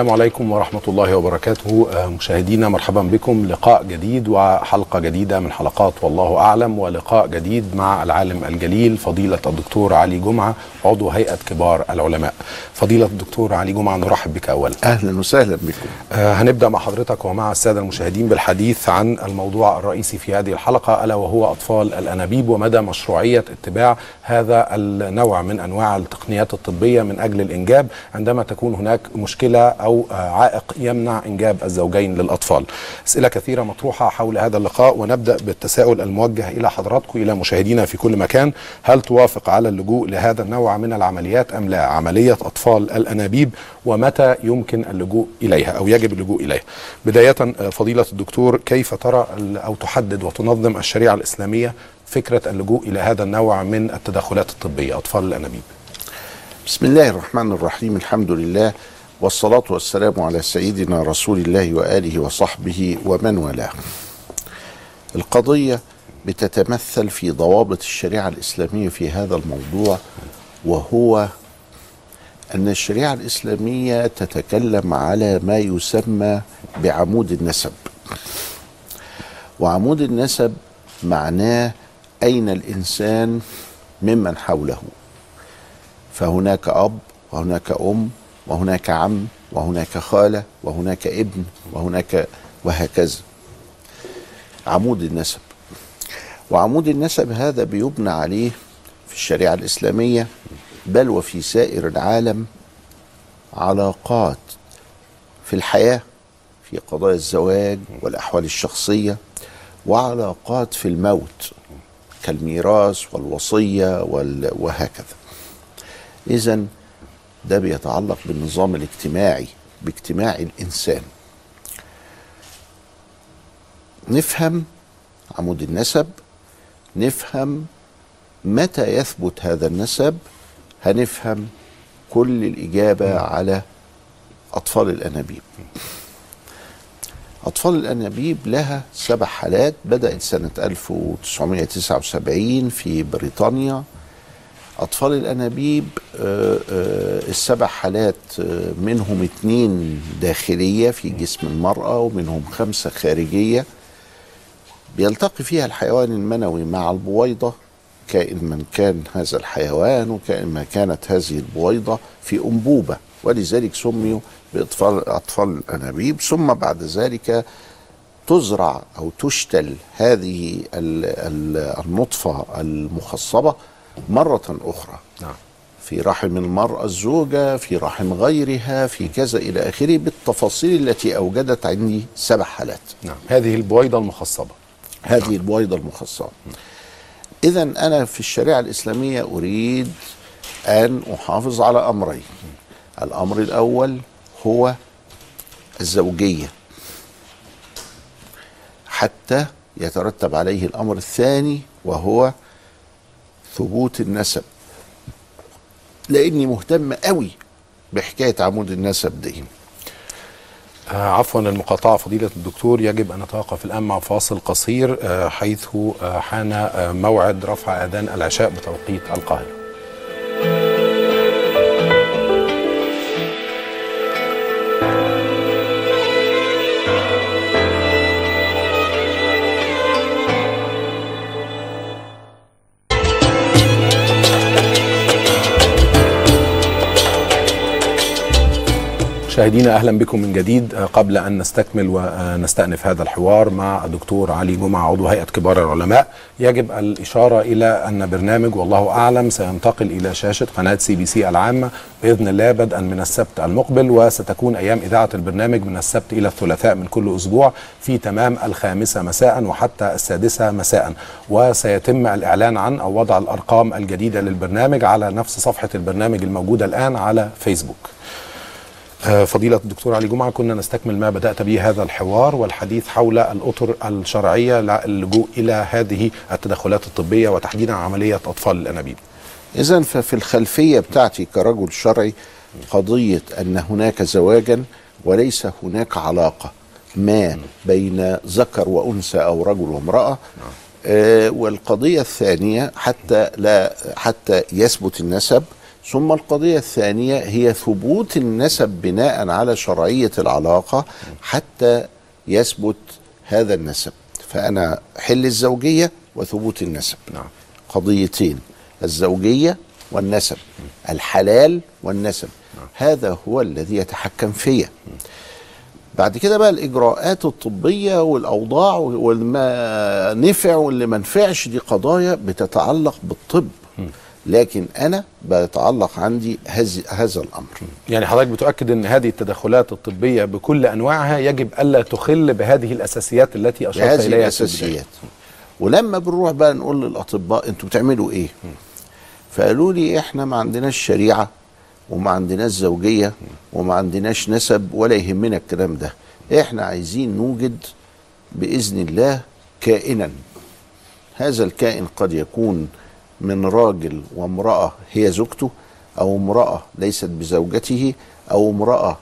السلام عليكم ورحمة الله وبركاته. آه، مشاهدينا مرحبا بكم. لقاء جديد وحلقة جديدة من حلقات والله أعلم ولقاء جديد مع العالم الجليل فضيلة الدكتور علي جمعة عضو هيئة كبار العلماء. فضيلة الدكتور علي جمعة نرحب بك أولا. أهلا وسهلا بكم. آه، هنبدأ مع حضرتك ومع السادة المشاهدين بالحديث عن الموضوع الرئيسي في هذه الحلقة ألا وهو أطفال الأنابيب ومدى مشروعية اتباع هذا النوع من أنواع التقنيات الطبية من أجل الإنجاب. عندما تكون هناك مشكلة أو آه، عائق يمنع إنجاب الزوجين للأطفال. أسئلة كثيرة مطروحة حول هذا اللقاء ونبدأ بالتساؤل الموجه إلى حضراتكم إلى مشاهدينا في كل مكان. هل توافق على اللجوء لهذا النوع من العمليات أم لا؟ عملية أطفال الأنابيب ومتى يمكن اللجوء إليها أو يجب اللجوء إليها؟ بداية فضيلة الدكتور كيف ترى أو تحدد وتنظم الشريعة الإسلامية فكرة اللجوء إلى هذا النوع من التدخلات الطبية أطفال الأنابيب؟ بسم الله الرحمن الرحيم الحمد لله. والصلاة والسلام على سيدنا رسول الله وآله وصحبه ومن والاه. القضية بتتمثل في ضوابط الشريعة الإسلامية في هذا الموضوع وهو أن الشريعة الإسلامية تتكلم على ما يسمى بعمود النسب. وعمود النسب معناه أين الإنسان ممن حوله. فهناك أب وهناك أم وهناك عم وهناك خالة وهناك ابن وهناك وهكذا. عمود النسب. وعمود النسب هذا بيبنى عليه في الشريعة الإسلامية بل وفي سائر العالم علاقات في الحياة في قضايا الزواج والأحوال الشخصية وعلاقات في الموت كالميراث والوصية وال- وهكذا. إذا ده بيتعلق بالنظام الاجتماعي باجتماع الإنسان. نفهم عمود النسب نفهم متى يثبت هذا النسب هنفهم كل الإجابة على أطفال الأنابيب. أطفال الأنابيب لها سبع حالات بدأت سنة 1979 في بريطانيا أطفال الأنابيب آه، آه، السبع حالات آه، منهم اتنين داخلية في جسم المرأة ومنهم خمسة خارجية. بيلتقي فيها الحيوان المنوي مع البويضة كائن من كان هذا الحيوان وكائن ما كانت هذه البويضة في أنبوبة. ولذلك سميوا بأطفال أطفال الأنابيب. ثم بعد ذلك تزرع أو تشتل هذه ال- ال- النطفة المخصبة مرة أخرى. نعم. في رحم المرأة الزوجة في رحم غيرها في كذا إلى آخره بالتفاصيل التي أوجدت عندي سبع حالات. نعم. هذه البويضة المخصبة. هذه البويضة المخصبة. إذا أنا في الشريعة الإسلامية أريد أن أحافظ على أمرين. الأمر الأول هو الزوجية. حتى يترتب عليه الأمر الثاني وهو ثبوت النسب. لأني مهتم قوي بحكاية عمود النسب دي. آه، عفوا المقاطعة فضيلة الدكتور يجب أن نتوقف الآن مع فاصل قصير آه، حيث آه، حان موعد رفع أذان العشاء بتوقيت القاهرة. مشاهدينا أهلا بكم من جديد قبل أن نستكمل ونستأنف هذا الحوار مع الدكتور علي جمعة عضو هيئة كبار العلماء يجب الإشارة إلى أن برنامج والله أعلم سينتقل إلى شاشة قناة سي بي سي العامة بإذن الله بدءا من السبت المقبل وستكون أيام إذاعة البرنامج من السبت إلى الثلاثاء من كل أسبوع في تمام الخامسة مساء وحتى السادسة مساء وسيتم الإعلان عن أو وضع الأرقام الجديدة للبرنامج على نفس صفحة البرنامج الموجودة الآن على فيسبوك. فضيلة الدكتور علي جمعة كنا نستكمل ما بدأت به هذا الحوار والحديث حول الأطر الشرعية للجوء إلى هذه التدخلات الطبية وتحديدا عملية أطفال الأنابيب. إذا ففي الخلفية بتاعتي كرجل شرعي قضية أن هناك زواجا وليس هناك علاقة ما بين ذكر وأنثى أو رجل وامرأة آه والقضية الثانية حتى لا حتى يثبت النسب ثم القضية الثانية هي ثبوت النسب بناء على شرعية العلاقة حتى يثبت هذا النسب. فأنا حل الزوجية وثبوت النسب. نعم. قضيتين الزوجية والنسب الحلال والنسب. هذا هو الذي يتحكم فيا. بعد كده بقى الإجراءات الطبية والأوضاع والما نفع واللي ما نفعش دي قضايا بتتعلق بالطب. لكن أنا بيتعلق عندي هذا هذا الأمر. يعني حضرتك بتؤكد إن هذه التدخلات الطبية بكل أنواعها يجب ألا تخل بهذه الأساسيات التي أشرت هذه إليها الأساسيات. ولما بنروح بقى نقول للأطباء أنتوا بتعملوا إيه؟ فقالوا لي إحنا ما عندناش شريعة وما عندناش زوجية وما عندناش نسب ولا يهمنا الكلام ده. إحنا عايزين نوجد بإذن الله كائنا. هذا الكائن قد يكون من راجل وامرأة هي زوجته أو امرأة ليست بزوجته أو امرأة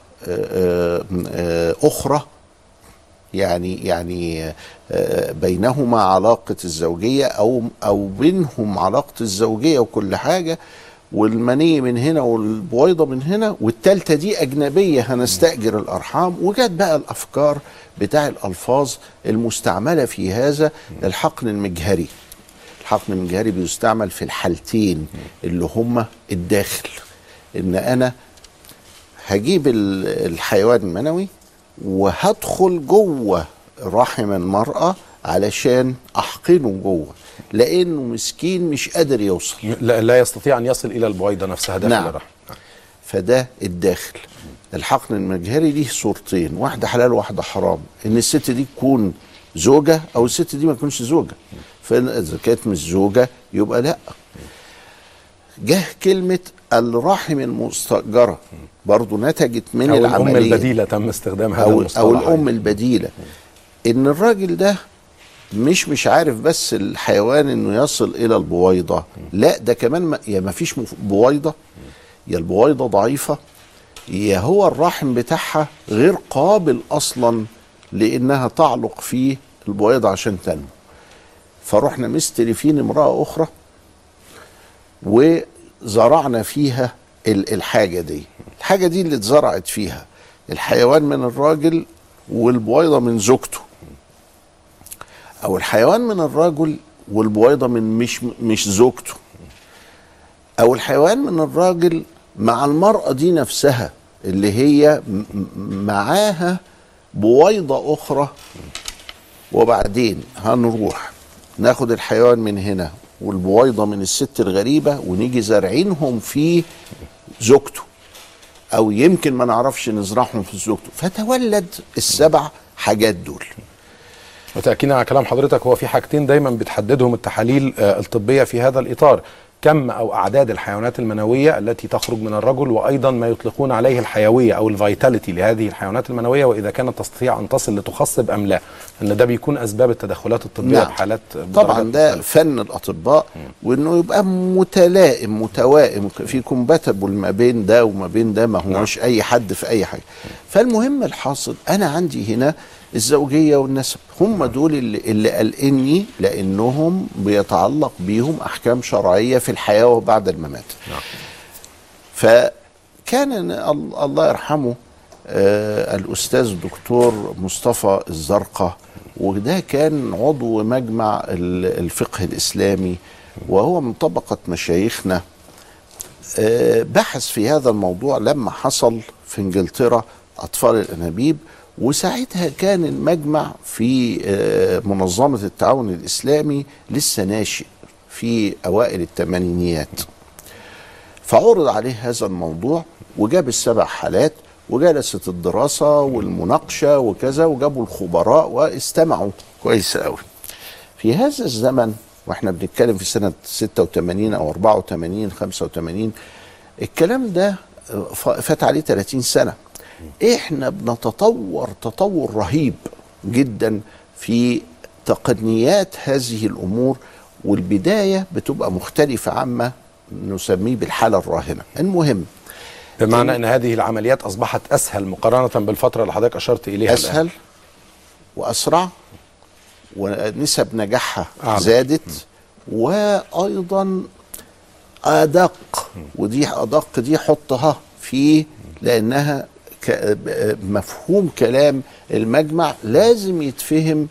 أخرى يعني يعني بينهما علاقة الزوجية أو أو بينهم علاقة الزوجية وكل حاجة والمنية من هنا والبويضة من هنا والتالتة دي أجنبية هنستأجر الأرحام. وجت بقى الأفكار بتاع الألفاظ المستعملة في هذا الحقن المجهري. الحقن المجهري بيستعمل في الحالتين اللي هما الداخل. إن أنا هجيب الحيوان المنوي وهدخل جوه رحم المرأة علشان أحقنه جوه لأنه مسكين مش قادر يوصل. لا, لا يستطيع أن يصل إلى البويضة نفسها داخل نعم. الرحم. فده الداخل. الحقن المجهري ليه صورتين واحدة حلال وواحدة حرام. إن الست دي تكون زوجة أو الست دي ما تكونش زوجة. فاذا كانت مش زوجه يبقى لأ. جه كلمة الرحم المستاجره برضو نتجت من أو العملية. الام البديلة تم استخدام هذا أو المصطلح أو الأم البديلة. إن الراجل ده مش مش عارف بس الحيوان إنه يصل إلى البويضة. لأ ده كمان ما يا ما فيش بويضة. يا البويضة ضعيفة. يا هو الرحم بتاعها غير قابل أصلا لإنها تعلق فيه البويضة عشان تنمو. فرحنا مستلفين امرأة أخرى وزرعنا فيها ال- الحاجة دي. الحاجة دي اللي اتزرعت فيها. الحيوان من الراجل والبويضة من زوجته. أو الحيوان من الرجل والبويضة من مش مش زوجته. أو الحيوان من الراجل مع المرأة دي نفسها اللي هي معاها بويضة أخرى. وبعدين هنروح ناخد الحيوان من هنا والبويضة من الست الغريبة ونيجي زارعينهم في زوجته. أو يمكن ما نعرفش نزرعهم في زوجته. فتولد السبع حاجات دول. وتأكيدا على كلام حضرتك هو في حاجتين دايما بتحددهم التحاليل آه، الطبية في هذا الإطار. كم أو أعداد الحيوانات المنوية التي تخرج من الرجل وأيضا ما يطلقون عليه الحيوية أو الفيتاليتي لهذه الحيوانات المنوية وإذا كانت تستطيع أن تصل لتخصب أم لا أن ده بيكون أسباب التدخلات الطبية نعم. بحالات طبعا ده مختلفة. فن الأطباء وإنه يبقى متلائم متوائم في كومباتبل ما بين ده وما بين ده ما هوش أي حد في أي حاجة فالمهم الحاصل أنا عندي هنا الزوجية والنسب. هم دول اللي, اللي قلقني لأنهم بيتعلق بيهم أحكام شرعية في الحياة وبعد الممات. نعم. فكان ال- الله يرحمه آه الأستاذ الدكتور مصطفى الزرقاء وده كان عضو مجمع ال- الفقه الإسلامي وهو من طبقة مشايخنا. آه بحث في هذا الموضوع لما حصل في إنجلترا أطفال الأنابيب وساعتها كان المجمع في آه، منظمة التعاون الإسلامي لسه ناشئ في أوائل الثمانينيات. فعرض عليه هذا الموضوع وجاب السبع حالات وجلست الدراسة والمناقشة وكذا وجابوا الخبراء واستمعوا كويس قوي في هذا الزمن وإحنا بنتكلم في سنة 86 أو 84 85 الكلام ده ف- فات عليه 30 سنة. إحنا بنتطور تطور رهيب جدا في تقنيات هذه الأمور والبداية بتبقى مختلفة عما نسميه بالحالة الراهنة المهم بمعنى إن هذه العمليات أصبحت أسهل مقارنة بالفترة اللي حضرتك أشرت إليها الآن. أسهل وأسرع ونسب نجاحها أعلى. زادت وأيضا أدق ودي أدق دي حطها في لأنها مفهوم كلام المجمع لازم يتفهم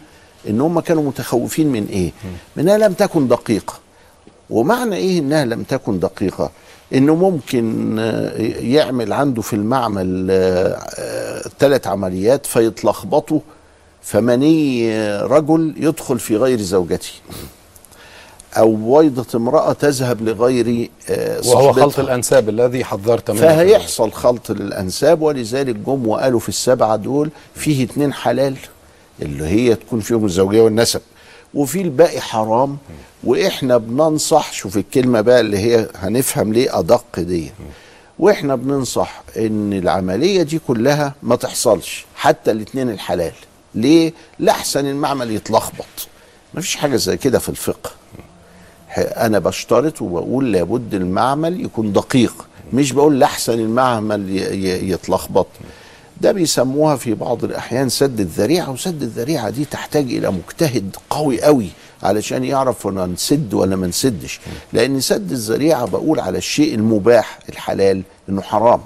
إن هم كانوا متخوفين من إيه. من إنها لم تكن دقيقة. ومعنى إيه إنها لم تكن دقيقة؟ إنه ممكن آه، يعمل عنده في المعمل ثلاث عمليات فيتلخبطوا فمني آه، رجل يدخل في غير زوجته. أو بويضه امرأة تذهب لغير آه، وهو صاحبتها. خلط الأنساب الذي حذرت منه. فهيحصل خلط للأنساب ولذلك جم وقالوا في السبعة دول فيه اتنين حلال اللي هي تكون فيهم الزوجية والنسب. وفي الباقي حرام وإحنا بننصح شوف الكلمة بقى اللي هي هنفهم ليه أدق دي. وإحنا بننصح إن العملية دي كلها ما تحصلش حتى الاتنين الحلال. ليه؟ لأحسن المعمل يتلخبط. مفيش حاجة زي كده في الفقه. أنا بشترط وبقول لابد المعمل يكون دقيق مش بقول لأحسن المعمل يتلخبط. ده بيسموها في بعض الأحيان سد الذريعة وسد الذريعة دي تحتاج إلى مجتهد قوي قوي علشان يعرف أنا نسد ولا ما نسدش. لأن سد الذريعة بقول على الشيء المباح الحلال إنه حرام.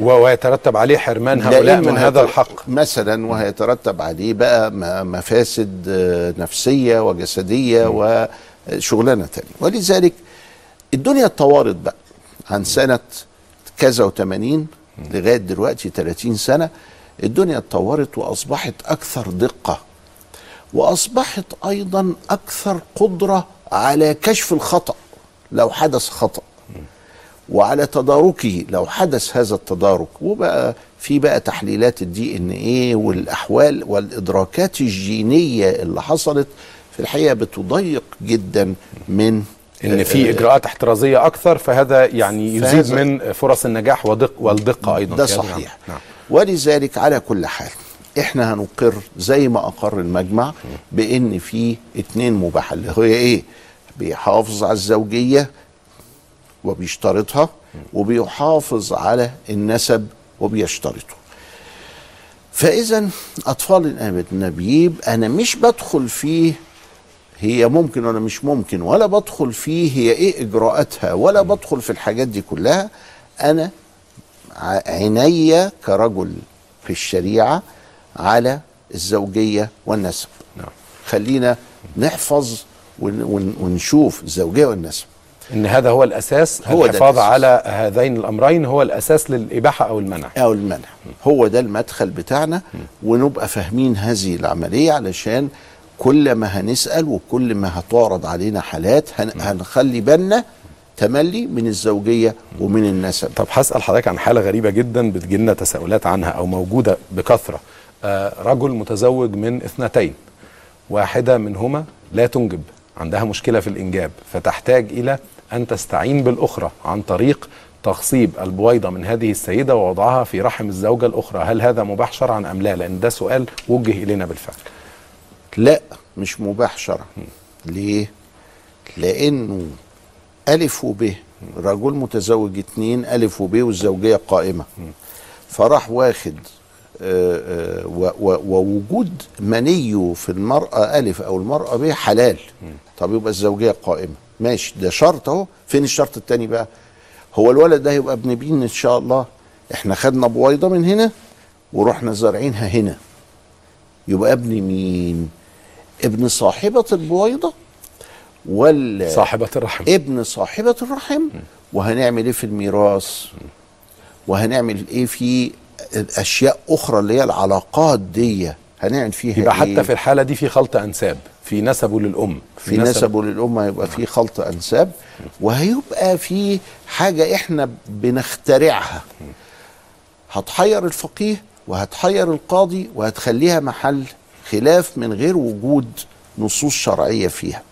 و- ويترتب عليه حرمان هؤلاء من هذا الحق. مثلا وهيترتب عليه بقى مفاسد نفسية وجسدية وشغلانه تانية. ولذلك الدنيا اتطورت بقى. عن سنة كذا و80 لغاية دلوقتي 30 سنة الدنيا اتطورت وأصبحت أكثر دقة. وأصبحت أيضا أكثر قدرة على كشف الخطأ لو حدث خطأ. وعلى تداركه لو حدث هذا التدارك. وبقى في بقى تحليلات الدي ان إيه والأحوال والإدراكات الجينية اللي حصلت في الحقيقة بتضيق جدا من إن في إجراءات احترازية أكثر فهذا يعني يزيد من فرص النجاح ودق والدقة أيضا ده صحيح. نعم. ولذلك على كل حال إحنا هنقر زي ما أقر المجمع بإن في اتنين مباح اللي هي إيه بيحافظ على الزوجية وبيشترطها وبيحافظ على النسب وبيشترطه فاذا أطفال الانابيب أنا مش بدخل فيه هي ممكن ولا مش ممكن ولا بدخل فيه هي إيه إجراءاتها ولا بدخل في الحاجات دي كلها. أنا ع- عيني كرجل في الشريعة على الزوجية والنسب. نعم. خلينا نحفظ ون ون ونشوف الزوجية والنسب. إن هذا هو الأساس هو ده الحفاظ الأساس. على هذين الأمرين هو الأساس للإباحة أو المنع. أو المنع. هو ده المدخل بتاعنا ونبقى فاهمين هذه العملية علشان كل ما هنسأل وكل ما هتعرض علينا حالات هن هنخلي بالنا تملي من الزوجية ومن النسب. طب هسأل حضرتك عن حالة غريبة جدا بتجيلنا تساؤلات عنها أو موجودة بكثرة. آه رجل متزوج من اثنتين. واحدة منهما لا تنجب عندها مشكلة في الإنجاب فتحتاج إلى أن تستعين بالأخرى عن طريق تخصيب البويضة من هذه السيدة ووضعها في رحم الزوجة الأخرى. هل هذا مباح شرعا أم لا؟ لأن ده سؤال وجه إلينا بالفعل. لا مش مباح شرعا ليه؟ لأنه ألف وب رجل متزوج اتنين ألف وب والزوجية قائمة. فراح واخد آه، آه، ووجود منيه في المرأة ألف أو المرأة ب حلال. طب يبقى الزوجية قائمة. ماشي ده شرط أهو. فين الشرط التاني بقى؟ هو الولد ده هيبقى ابن بين إن شاء الله. إحنا خدنا بويضة من هنا ورحنا زارعينها هنا. يبقى ابن مين؟ ابن صاحبة البويضة ولا صاحبة الرحم. ابن صاحبة الرحم. وهنعمل إيه في الميراث؟ وهنعمل إيه في أشياء أخرى اللي هي العلاقات دي؟ هنعمل فيها يبقى إيه؟ حتى في الحالة دي في خلط أنساب في نسبه للأم في نسبه للأمة هيبقى في خلط أنساب. وهيبقى في حاجة إحنا بنخترعها. هتحير الفقيه وهتحير القاضي وهتخليها محل خلاف من غير وجود نصوص شرعية فيها.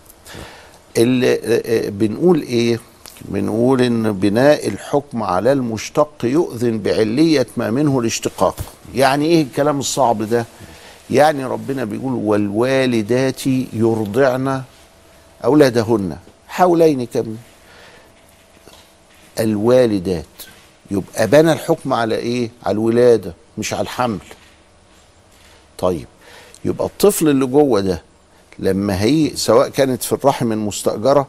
اللي آه، آه، بنقول إيه؟ بنقول إن بناء الحكم على المشتق يؤذن بعلية ما منه الاشتقاق. يعني إيه الكلام الصعب ده؟ يعني ربنا بيقول والوالدات يرضعن أولادهن حولين كم؟ الوالدات. يبقى بنى الحكم على إيه؟ على الولادة مش على الحمل. طيب يبقى الطفل اللي جوه ده لما هي سواء كانت في الرحم المستأجرة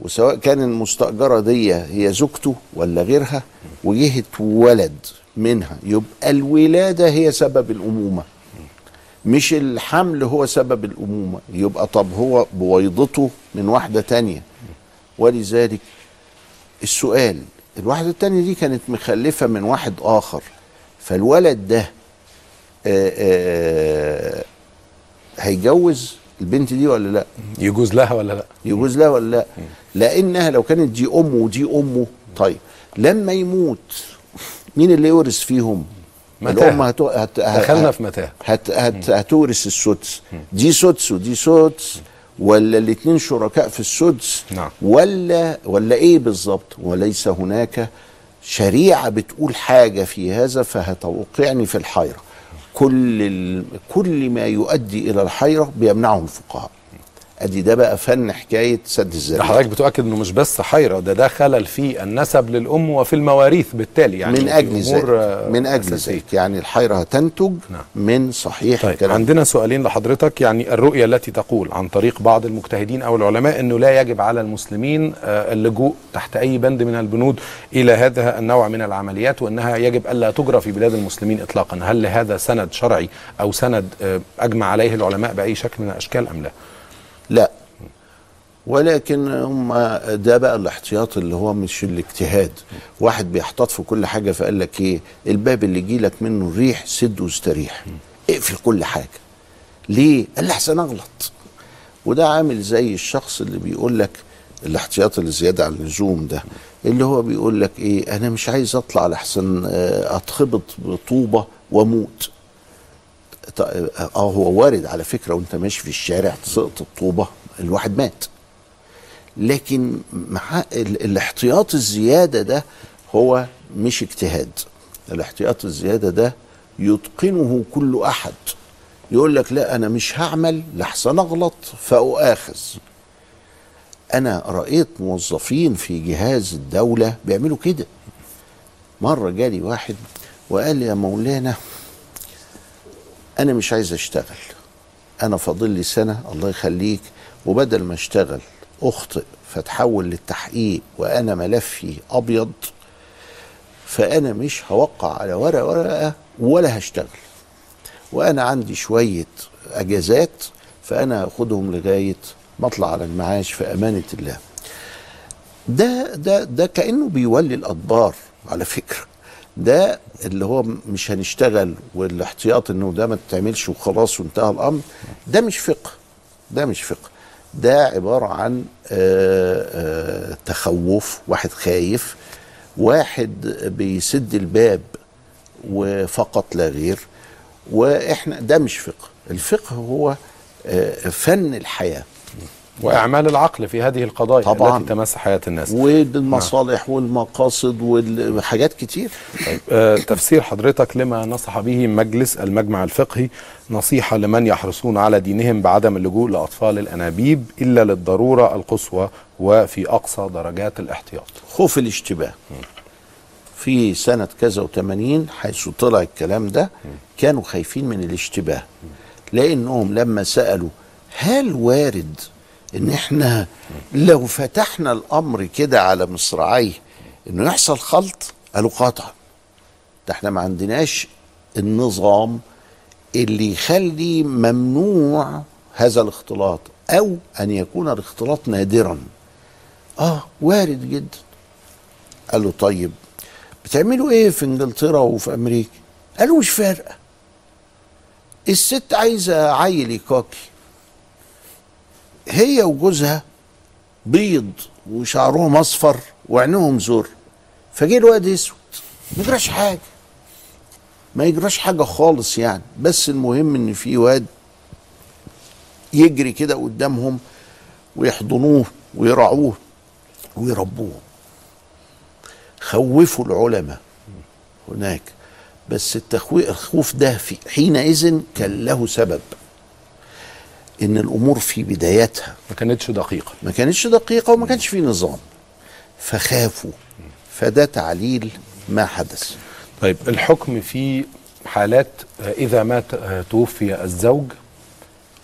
وسواء كان المستأجرة دي هي زوجته ولا غيرها وجهت ولد منها يبقى الولادة هي سبب الأمومة. مش الحمل هو سبب الأمومة. يبقى طب هو بويضته من واحدة تانية. ولذلك السؤال الواحدة التانية دي كانت مخلفة من واحد آخر. فالولد ده هيجوز البنت دي ولا لا؟ يجوز لها ولا لا؟ يجوز لها ولا لا؟ لأنها لو كانت دي أمه ودي أمه طيب لما يموت مين اللي يورث فيهم؟ متاهة. الأم هت... هت... دخلنا في متاهة. هت... هت... هتورث السدس. دي سدس ودي سدس ولا الاثنين شركاء في السدس؟ نعم. ولا ولا إيه بالظبط؟ وليس هناك. شريعة بتقول حاجة في هذا فهتوقعني في الحيرة. كل. كل ما يؤدي إلى الحيرة بيمنعه الفقهاء أدي ده بقى فن حكاية سد ده الذريعه حضرتك بتؤكد إنه مش بس حيرة ده ده خلل في النسب للأم وفي المواريث بالتالي يعني من أجل ذلك من أجل. ذلك. يعني الحيرة هتنتج نعم. من صحيح طيب الكلام. عندنا سؤالين لحضرتك يعني الرؤية التي تقول عن طريق بعض المجتهدين أو العلماء أنه لا يجب على المسلمين آه، اللجوء تحت أي بند من البنود إلى هذا النوع من العمليات وأنها يجب ألا تجرى في بلاد المسلمين إطلاقا. هل لهذا سند شرعي أو سند آه، أجمع عليه العلماء بأي شكل من الأشكال أم لا؟ لا. ولكن هم ده بقى الاحتياط اللي هو مش الاجتهاد. واحد بيحتاط في كل حاجة فقال لك إيه؟ الباب اللي يجي لك منه الريح سد واستريح. اقفل كل حاجة. ليه؟ قال لي أحسن أغلط. وده عامل زي الشخص اللي بيقول لك الاحتياط اللي زياده عن اللزوم ده اللي هو بيقول لك إيه؟ أنا مش عايز أطلع لحسن آه، أتخبط بطوبة وأموت. آه هو وارد على فكرة وانت ماشي في الشارع تسقط الطوبه الواحد مات. لكن مع ال- الاحتياط الزيادة ده هو مش اجتهاد. الاحتياط الزيادة ده يتقنه كل أحد. يقول لك لا أنا مش هعمل لحسن أغلط فأؤاخذ. أنا رأيت موظفين في جهاز الدولة بيعملوا كده. مرة جالي واحد وقال لي يا مولانا أنا مش عايز أشتغل. أنا فاضل لي سنة الله يخليك. وبدل ما أشتغل أخطئ فتحول للتحقيق وأنا ملفي أبيض فأنا مش هوقع على ورقة ورقة ولا هشتغل. وأنا عندي شوية أجازات فأنا هاخدهم لغاية ما أطلع على المعاش في أمانة الله. ده ده ده كأنه بيولي الأدبار على فكرة. ده اللي هو مش هنشتغل والاحتياط إنه ده ما تتعملش وخلاص وانتهى الأمر ده مش فقه ده مش فقه. ده عبارة عن آه، آه، تخوف واحد خايف واحد بيسد الباب وفقط لا غير وإحنا ده مش فقه. الفقه هو آه، فن الحياة. وإعمال العقل في هذه القضايا طبعاً. التي تمس حياة الناس. والمصالح والمقاصد وحاجات كتير. آه، تفسير حضرتك لما نصح به مجلس المجمع الفقهي نصيحة لمن يحرصون على دينهم بعدم اللجوء لأطفال الأنابيب إلا للضرورة القصوى وفي أقصى درجات الاحتياط. خوف الاشتباه. في سنة كذا وثمانين حيث طلع الكلام ده كانوا خايفين من الاشتباه. لأنهم لما سألوا هل وارد إن إحنا لو فتحنا الأمر كده على مصراعيه إنه يحصل خلط قالوا قطعا ده إحنا ما عندناش النظام اللي يخلي ممنوع هذا الاختلاط أو أن يكون الاختلاط نادرا. آه وارد جدا. قال له طيب بتعملوا إيه في إنجلترا وفي أمريكا؟ قالوا مش فارقة. الست عايزة عيل يكاكي. هي وجوزها بيض وشعرهم أصفر وعينهم زر فجه الواد أسود ما يجراش حاجة ما يجراش حاجة خالص يعني. بس المهم إن في واد يجري كده قدامهم ويحضنوه ويرعوه ويربوه. خوفوا العلماء هناك بس التخويف الخوف ده في حينئذ كان له سبب. إن الأمور في بدايتها ما كانتش دقيقة. ما كانتش دقيقة وما كانش في نظام. فخافوا. فده تعليل ما حدث. طيب الحكم في حالات إذا مات توفي الزوج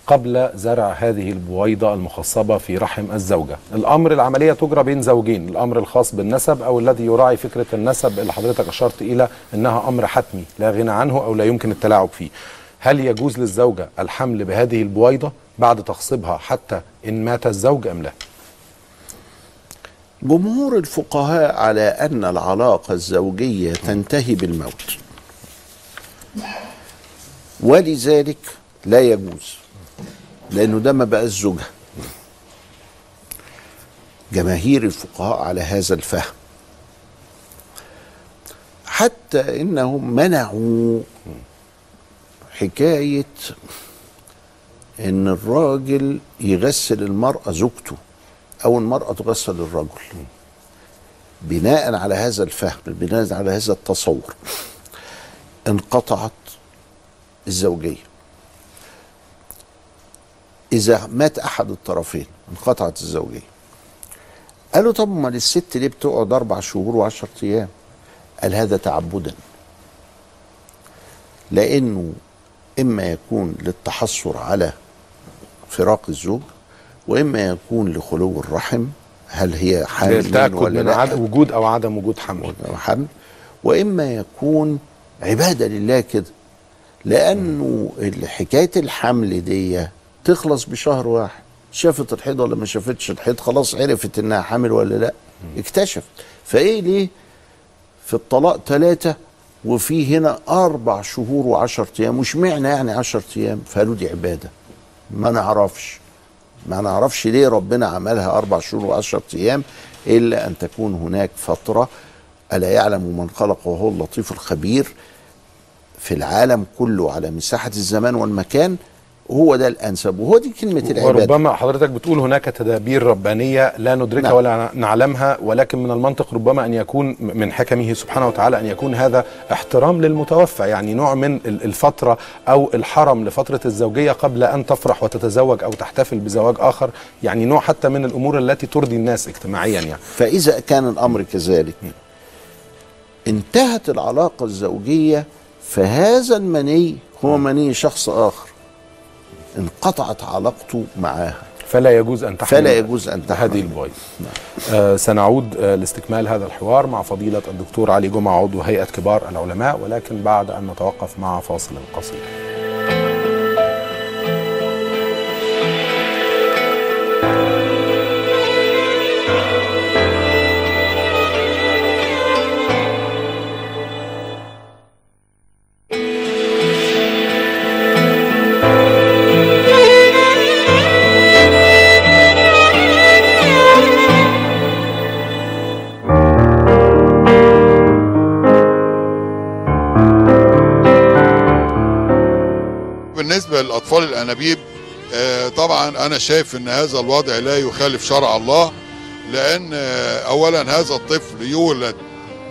قبل زرع هذه البويضة المخصبة في رحم الزوجة. الأمر العملية تجرى بين زوجين الأمر الخاص بالنسب أو الذي يراعي فكرة النسب اللي حضرتك أشرت إلى أنها أمر حتمي لا غنى عنه أو لا يمكن التلاعب فيه. هل يجوز للزوجة الحمل بهذه البويضة بعد تخصيبها حتى إن مات الزوج أم لا؟ جمهور الفقهاء على أن العلاقة الزوجية تنتهي بالموت. ولذلك لا يجوز لأنه ده ما بقاش زوجها جماهير الفقهاء على هذا الفهم. حتى إنهم منعوا حكاية إن الراجل يغسل المرأة زوجته أو المرأة تغسل الرجل بناء على هذا الفهم بناء على هذا التصور انقطعت الزوجيه إذا مات أحد الطرفين انقطعت الزوجيه قالوا طب ما الست ليه بتقعد أربع شهور وعشرة أيام؟ قال هذا تعبدا. لأنه إما يكون للتحسر على فراق الزوج وإما يكون لخلو الرحم هل هي حامل ولا من لا؟ وجود أو عدم وجود حمل. حمل. وإما يكون عبادة لله كده. لأنه حكاية الحمل دي تخلص بشهر واحد. شافت الحيض ولا ما شافتش الحيض خلاص عرفت إنها حامل ولا لا. اكتشفت. فإيه ليه؟ في الطلاق ثلاثة وفي هنا أربع شهور وعشرة أيام مش معنى يعني عشرة أيام فقالوا دي عبادة. ما نعرفش. ما نعرفش ليه ربنا عملها أربع شهور وعشرة أيام إلا أن تكون هناك فترة ألا يعلم من خلق وهو اللطيف الخبير في العالم كله على مساحة الزمان والمكان هو ده الأنسب وهو دي كلمة العبادة. وربما حضرتك بتقول هناك تدابير ربانية لا ندركها نعم. ولا نعلمها ولكن من المنطق ربما أن يكون من حكمه سبحانه وتعالى أن يكون هذا احترام للمتوفى يعني نوع من ال- الفترة أو الحرم لفترة الزوجية قبل أن تفرح وتتزوج أو تحتفل بزواج آخر يعني نوع حتى من الأمور التي ترضي الناس اجتماعيا يعني. فإذا كان الأمر كذلك انتهت العلاقة الزوجية فهذا المني هو مني شخص آخر. انقطعت علاقته معاها. فلا يجوز أن تحمل فلا يجوز أن تحمل. هذه البويضة آه سنعود آه لاستكمال هذا الحوار مع فضيلة الدكتور علي جمعة عضو هيئة كبار العلماء ولكن بعد أن نتوقف مع فاصل قصير. الأنابيب آه، طبعا أنا شايف أن هذا الوضع لا يخالف شرع الله لأن آه، أولا هذا الطفل يولد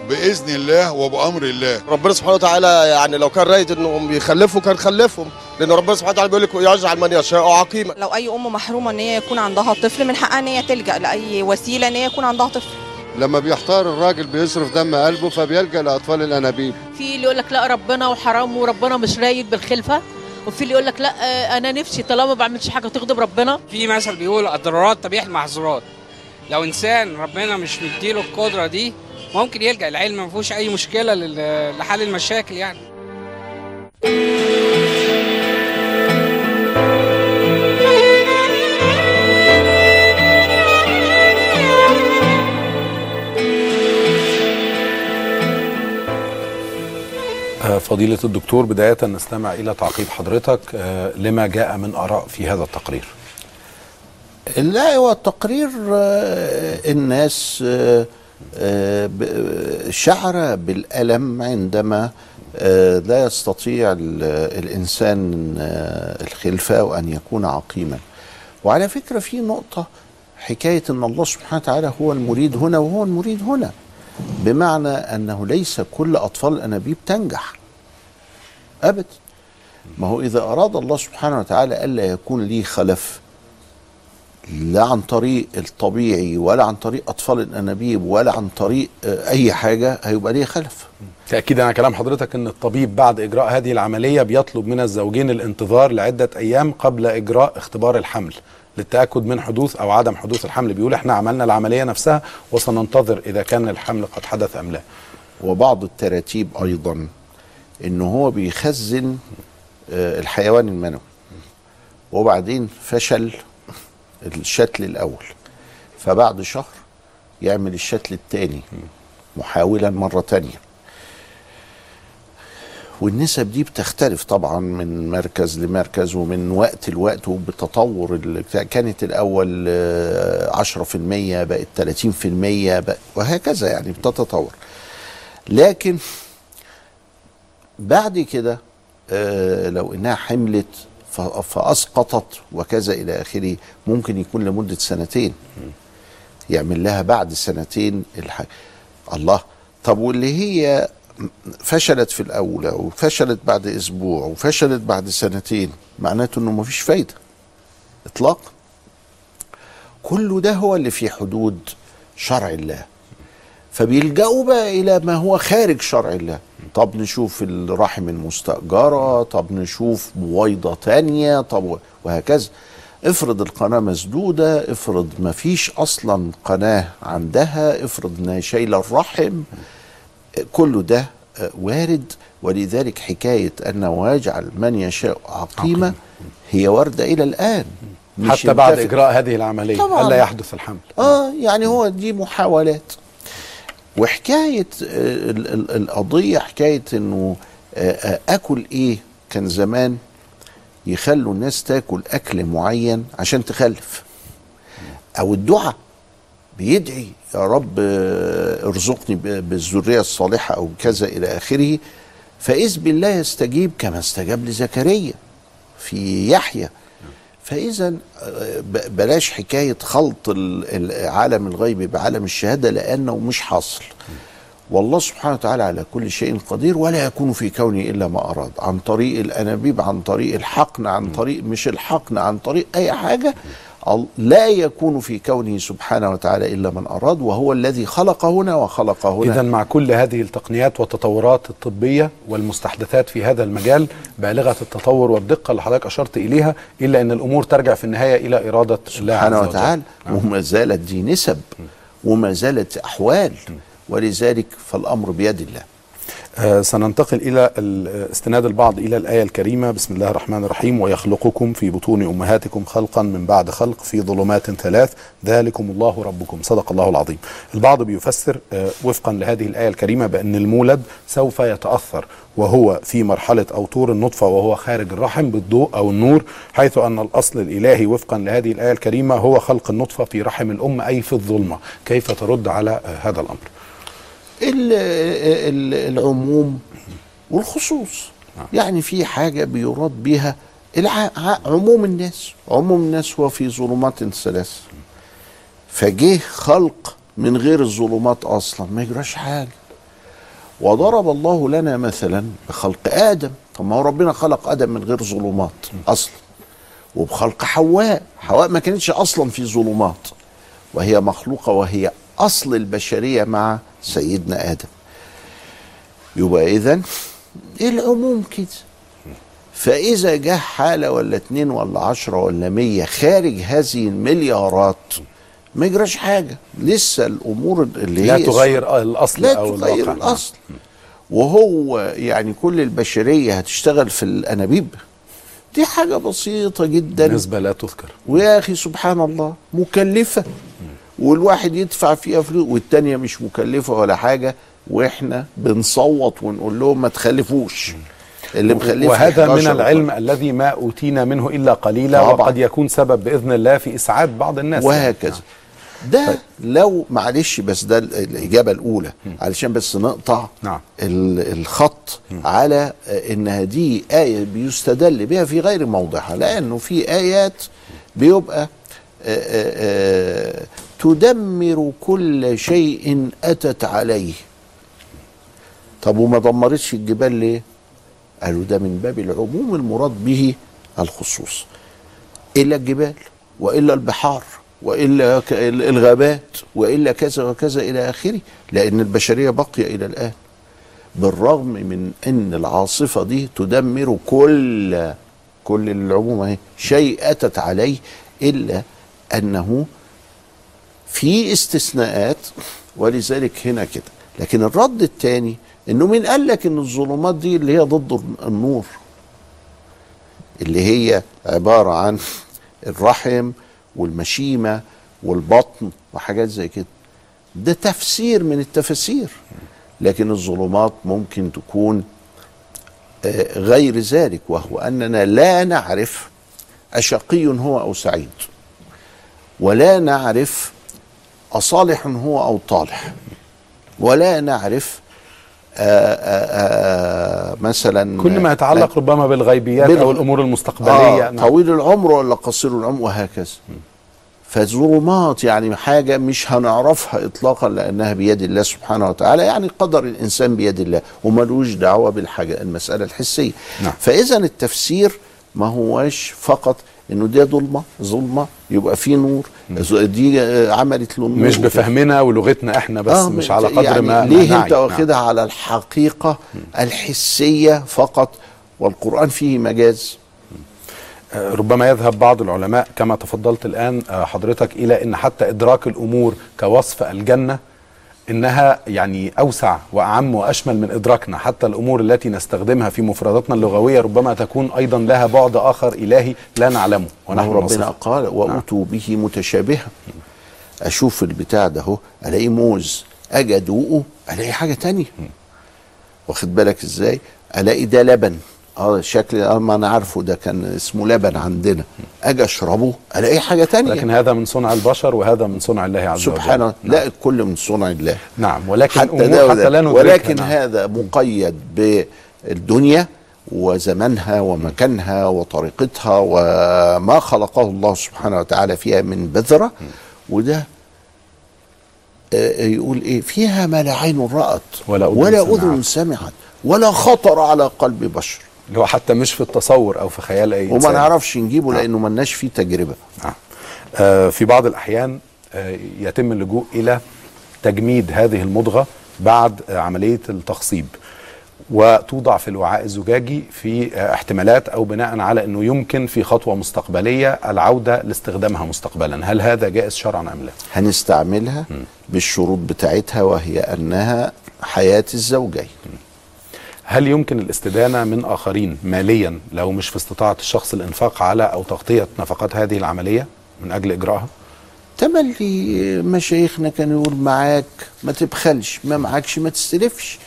بإذن الله وبأمر الله. ربنا سبحانه وتعالى يعني لو كان رايد انهم يخلفوا كان خلفهم لأن ربنا سبحانه وتعالى بيقول لك يجعل من يشاء عقيما. لو أي أم محرومة إن هي يكون عندها طفل من حقها إن هي تلجأ لأي وسيلة إن هي يكون عندها طفل. لما بيحتار الراجل بيصرف دم قلبه فبيلجأ لأطفال الأنابيب. في اللي يقول لك لا ربنا وحرام وربنا مش رايد بالخلفة. وفي اللي يقول لك لا آه، أنا نفسي طالما ما بعملش حاجة تغضب ربنا. في مثل بيقول الضرورات تبيح المحظورات. لو إنسان ربنا مش مديله القدرة دي ممكن يلجأ العلم ما فيهوش أي مشكلة لحل المشاكل يعني. فضيلة الدكتور بداية نستمع إلى تعقيب حضرتك آه، لما جاء من آراء في هذا التقرير؟ لا هو التقرير آه، الناس آه، شعر بالألم عندما لا يستطيع ال- الإنسان الخلفة وأن يكون عقيما. وعلى فكرة في نقطة حكاية أن الله سبحانه وتعالى هو المريد هنا وهو المريد هنا. بمعنى أنه ليس كل أطفال الأنابيب تنجح. أبدا ما هو إذا أراد الله سبحانه وتعالى ألا يكون لي خلف لا عن طريق الطبيعي ولا عن طريق أطفال الأنابيب ولا عن طريق آه، أي حاجة هيبقى ليه خلف. تأكيد على كلام حضرتك أن الطبيب بعد إجراء هذه العملية بيطلب من الزوجين الانتظار لعدة أيام قبل إجراء اختبار الحمل للتأكد من حدوث أو عدم حدوث الحمل. بيقول إحنا عملنا العملية نفسها وسننتظر إذا كان الحمل قد حدث أم لا. وبعض التراتيب أيضا إن هو بيخزن آه، الحيوان المنوي. وبعدين فشل الشتل الأول. فبعد شهر يعمل الشتل الثاني محاولا مرة تانية. والنسب دي بتختلف طبعا من مركز لمركز ومن وقت لوقت وبتطور كانت الأول آه، 10% بقت 30% بقى وهكذا يعني بتتطور. لكن بعد كده آه، لو إنها حملت فأسقطت وكذا إلى آخره ممكن يكون لمدة سنتين. يعمل لها بعد سنتين الح... الله. طب واللي هي فشلت في الاولى وفشلت بعد أسبوع وفشلت بعد سنتين معناته إنه مفيش فايدة. اطلاقا كل ده هو اللي في حدود شرع الله. فبيلجأوا بقى إلى ما هو خارج شرع الله. طب نشوف الرحم المستأجرة طب نشوف بويضة تانية طب وهكذا. افرض القناة مسدودة افرض ما فيش أصلا قناة عندها افرض إنها شايلة الرحم كله ده آه، وارد. ولذلك حكاية أنه يجعل من يشاء عقيمة هي واردة إلى الآن. حتى بعد. إجراء هذه العملية. طبعاً. ألا يحدث الحمل. آه يعني هو دي محاولات. وحكاية آه، ال- ال- القضية حكاية إنه آه، آه، أكل إيه كان زمان يخلوا الناس تاكل أكل معين عشان تخلف. أو الدعاء بيدعي يا رب ارزقني بالذرية الصالحة أو كذا إلى آخره فإذ بالله يستجيب كما استجاب لزكريا في يحيى. فإذا آه، بلاش حكاية خلط ال- ال- عالم الغيب بعالم الشهادة لأنه مش حاصل. والله سبحانه وتعالى على كل شيء قدير ولا يكون في كونه إلا ما أراد. عن طريق الأنابيب عن طريق الحقن عن طريق مش الحقن عن طريق أي حاجة لا يكون في كونه سبحانه وتعالى إلا من أراد وهو الذي خلق هنا وخلق هنا. إذا مع كل هذه التقنيات والتطورات الطبية والمستحدثات في هذا المجال بالغة التطور والدقة اللي حضرتك أشرت إليها إلا أن الأمور ترجع في النهاية إلى إرادة الله سبحانه وتعالى. وما زالت دي نسب وما زالت أحوال. ولذلك فالأمر بيد الله. سننتقل إلى استناد البعض إلى الآية الكريمة. بسم الله الرحمن الرحيم. ويخلقكم في بطون أمهاتكم خلقا من بعد خلق في ظلمات ثلاث. ذلكم الله ربكم. صدق الله العظيم. البعض بيفسر آه، وفقا لهذه الآية الكريمة بأن المولد سوف يتأثر وهو في مرحلة أو طور النطفة وهو خارج الرحم بالضوء أو النور حيث أن الأصل الإلهي وفقا لهذه الآية الكريمة هو خلق النطفة في رحم الأم أي في الظلمة. كيف ترد على آه، هذا الأمر؟ ال- ال- العموم والخصوص. يعني في حاجة بيراد بها عموم الناس. عموم الناس هو في ظلمات ثلاث فجه خلق من غير الظلمات أصلا. ما يجراش حاجة وضرب الله لنا مثلا بخلق آدم. طب ما هو ربنا خلق آدم من غير ظلمات أصلا. وبخلق حواء. حواء ما كانتش أصلا في ظلمات. وهي مخلوقة وهي أصل البشرية مع سيدنا آدم. يبقى إذن العموم كده. فإذا جه حالة ولا اتنين ولا عشرة ولا مية خارج هذه المليارات ما يجراش حاجة. لسه الأمور اللي لا هي تغير الأصل لا أو تغير الواقع الأصل. وهو يعني كل البشرية هتشتغل في الأنابيب. دي حاجة بسيطة جدا. نسبة لا تذكر. ويا أخي سبحان الله مكلفة. والواحد يدفع فيها فلوس والتانية مش مكلفة ولا حاجة وإحنا بنصوت ونقول لهم ما تخلفوش. اللي مخلف وهذا من 11 العلم الذي ما أوتينا منه إلا قليلا طبعاً. وقد يكون سبب بإذن الله في إسعاد بعض الناس. وهكذا. ده لو معلش بس ده ال- الإجابة الأولى علشان بس نقطع نعم. ال- الخط على آه، انها دي آية بيستدل بها في غير موضعها لأنه في آيات بيبقى آه، آه، آه، تدمر كل شيء أتت عليه. طب وما دمرتش الجبال ليه؟ قالوا ده من باب العموم المراد به الخصوص. إلا الجبال وإلا البحار وإلا ك- الغابات وإلا كذا وكذا إلى آخره لأن البشرية باقيه إلى الآن. بالرغم من أن العاصفة دي تدمر كل كل العموم شيء أتت عليه إلا أنه في استثناءات ولذلك هنا كده. لكن الرد الثاني إنه مين قال لك إن الظلمات دي اللي هي ضد النور؟ اللي هي عبارة عن الرحم والمشيمة والبطن وحاجات زي كده. ده تفسير من التفاسير. لكن الظلمات ممكن تكون آه، غير ذلك وهو أننا لا نعرف أشقي هو أو سعيد. ولا نعرف أصالح هو أو طالح. ولا نعرف آآ آآ مثلا كل ما يتعلق ربما بالغيبيات بال- أو الأمور المستقبلية. آه طويل العمر ولا قصير العمر وهكذا. فالظلمات يعني حاجة مش هنعرفها إطلاقا لأنها بيد الله سبحانه وتعالى. يعني قدر الإنسان بيد الله وملوش دعوة بالحاجة المسألة الحسية. نعم. فإذا التفسير ما هوش فقط إنه دي ظلمة ظلمة يبقى في نور. دي آه، عملت له مش. بفهمنا ولغتنا إحنا بس آه، مش على قدر يعني ما ليه ما أنت. واخدها على الحقيقة الحسية فقط؟ والقرآن فيه مجاز. آه، ربما يذهب بعض العلماء كما تفضلت الآن آه، حضرتك إلى أن حتى إدراك الأمور كوصف الجنة إنها يعني أوسع وأعم وأشمل من إدراكنا حتى الأمور التي نستخدمها في مفرداتنا اللغوية ربما تكون أيضا لها بعد آخر إلهي لا نعلمه ونحن ربنا. قال وأتوا به متشابها. أشوف البتاع ده أهو ألاقيه موز أجي أدوقه ألاقي حاجة تانية. واخد بالك إزاي؟ ألاقي ده لبن. آه شكل آه ما أنا عارفه ده كان اسمه لبن عندنا. أجي أشربه ألاقي حاجة تانية. لكن هذا من صنع البشر وهذا من صنع الله عز وجل. سبحانه لا الكل من صنع الله. نعم ولكن حتى ده حتى. لا ولكن نعم. هذا مقيد بالدنيا وزمنها ومكانها وطريقتها وما خلقه الله سبحانه وتعالى فيها من بذرة. وده آه، يقول إيه؟ فيها ما لا عين رأت ولا أذن ولا سمعت. أذن سمعت ولا خطر على قلب بشر. اللي هو حتى مش في التصور أو في خيال أي وما. نعرفش نجيبه لأنه ملناش فيه تجربة. نعم. آه، في بعض الأحيان آه، يتم اللجوء إلى تجميد هذه المضغة بعد آه، عملية التخصيب. وتوضع في الوعاء الزجاجي في آه، احتمالات أو بناء على أنه يمكن في خطوة مستقبلية العودة لاستخدامها مستقبلا. هل هذا جائز شرعا أم لا؟ هنستعملها بالشروط بتاعتها وهي أنها حياة الزوجين. هل يمكن الاستدانة من آخرين ماليا لو مش في استطاعة الشخص الإنفاق على أو تغطية نفقات هذه العملية من أجل إجراءها؟ تملي مشايخنا كانوا يقول معاك ما تبخلش ما معاكش ما تستلفش.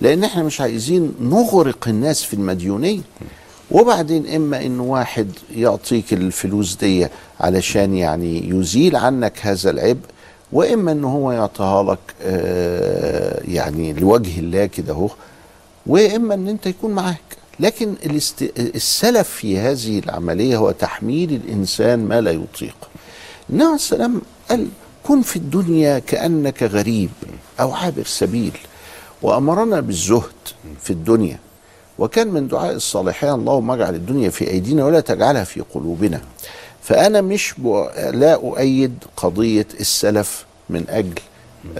لأن إحنا مش عايزين نغرق الناس في المديونية. وبعدين إما إن واحد يعطيك الفلوس دي علشان يعني يزيل عنك هذا العبء وإما إن هو يعطيها لك آه يعني لوجه الله كده اهو وإما إن أنت يكون معاك. لكن الاست... السلف في هذه العملية هو تحميل الإنسان ما لا يطيق. النبي عليه السلام قال كن في الدنيا كأنك غريب أو عابر سبيل. وأمرنا بالزهد في الدنيا. وكان من دعاء الصالحين اللهم اجعل الدنيا في أيدينا ولا تجعلها في قلوبنا. فأنا مش ب... لا أؤيد قضية السلف من أجل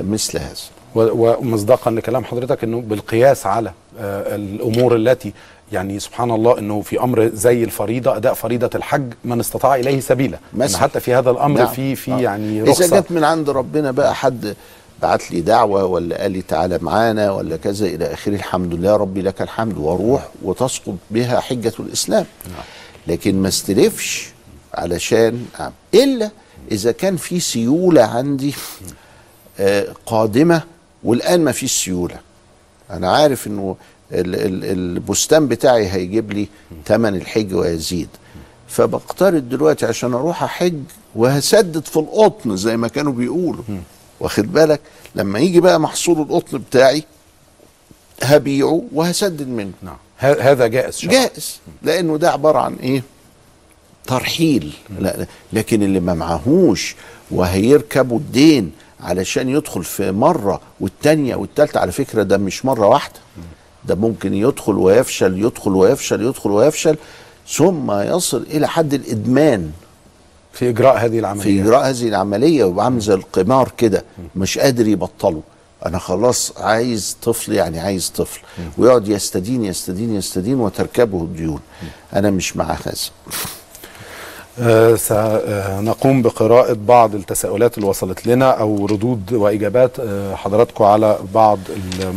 مثل هذا. ومصداقا لكلام حضرتك إنه بالقياس على الأمور التي يعني سبحان الله إنه في أمر زي الفريضة أداء فريضة الحج من استطاع إليه سبيلا مثلا. حتى في هذا الأمر نعم. في في آه. يعني إذا رخصة جت من عند ربنا بقى حد بعت لي دعوة ولا قال لي تعالى معانا ولا كذا إلى آخره الحمد لله ربي لك الحمد وأروح وتسقط بها حجة الإسلام لكن ما استلفش علشان. إلا إذا كان في سيولة عندي آه، قادمة والآن ما فيش سيولة أنا عارف إنه البستان بتاعي هيجيب لي ثمن الحج ويزيد. فبقترض دلوقتي عشان أروح أحج وهسدد في القطن زي ما كانوا بيقولوا. واخد بالك؟ لما يجي بقى محصول القطن بتاعي هبيعه وهسدد منه. نعم. هذا جائز جائز. لأنه ده عبارة عن إيه؟ ترحيل. لا لكن اللي ما معهوش وهيركبوا الدين علشان يدخل في مرة والتانية والتالتة على فكرة ده مش مرة واحدة. ده ممكن يدخل ويفشل يدخل ويفشل يدخل ويفشل ثم يصل إلى حد الإدمان في إجراء هذه العملية. في إجراء هذه العملية ويبقى عامل زي القمار كده مش قادر يبطله. أنا خلاص عايز طفل يعني عايز طفل ويقعد يستدين يستدين يستدين وتركبه الديون. أنا مش مع هذا. سنقوم بقراءة بعض التساؤلات اللي وصلت لنا أو ردود وإجابات آه، حضراتكم على بعض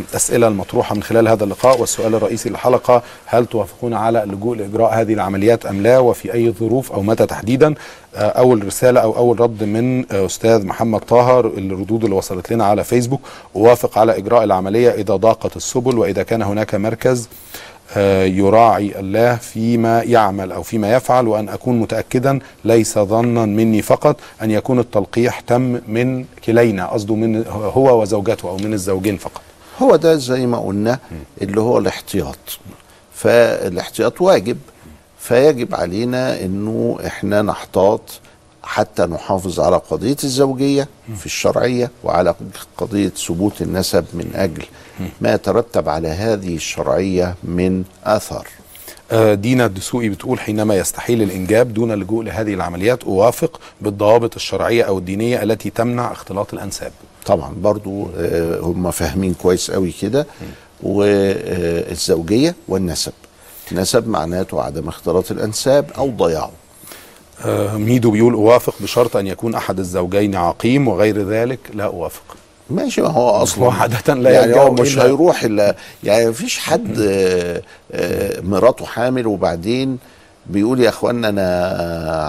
الأسئلة المطروحة من خلال هذا اللقاء. والسؤال الرئيسي للحلقة هل توافقون على اللجوء لإجراء هذه العمليات أم لا؟ وفي أي ظروف أو متى تحديدا؟ آه، أول رسالة أو أول رد من آه، أستاذ محمد طاهر الردود اللي وصلت لنا على فيسبوك. أوافق على إجراء العملية إذا ضاقت السبل وإذا كان هناك مركز يراعي الله فيما يعمل أو فيما يفعل وأن أكون متاكدا ليس ظنا مني فقط أن يكون التلقيح تم من كلينا قصده من هو وزوجته أو من الزوجين فقط. هو ده زي ما قلنا اللي هو الاحتياط. فالاحتياط واجب فيجب علينا إنه إحنا نحتاط حتى نحافظ على قضية الزوجية في الشرعية وعلى قضية ثبوت النسب من أجل ما يترتب على هذه الشرعية من أثر. آه، دينا الدسوقي بتقول حينما يستحيل الإنجاب دون اللجوء لهذه العمليات أوافق بالضوابط الشرعية أو الدينية التي تمنع اختلاط الأنساب. طبعا برضو آه، هم فاهمين كويس قوي كده. والزوجية والنسب. نسب معناته عدم اختلاط الأنساب أو ضياعه. ميدو بيقول أوافق بشرط أن يكون أحد الزوجين عقيم وغير ذلك لا أوافق. ماشي ما هو أصلا عادة لا يعني هو مش إلى- هيروح الا يعني مفيش حد آه، آه، مراته حامل وبعدين بيقول يا اخوانا أنا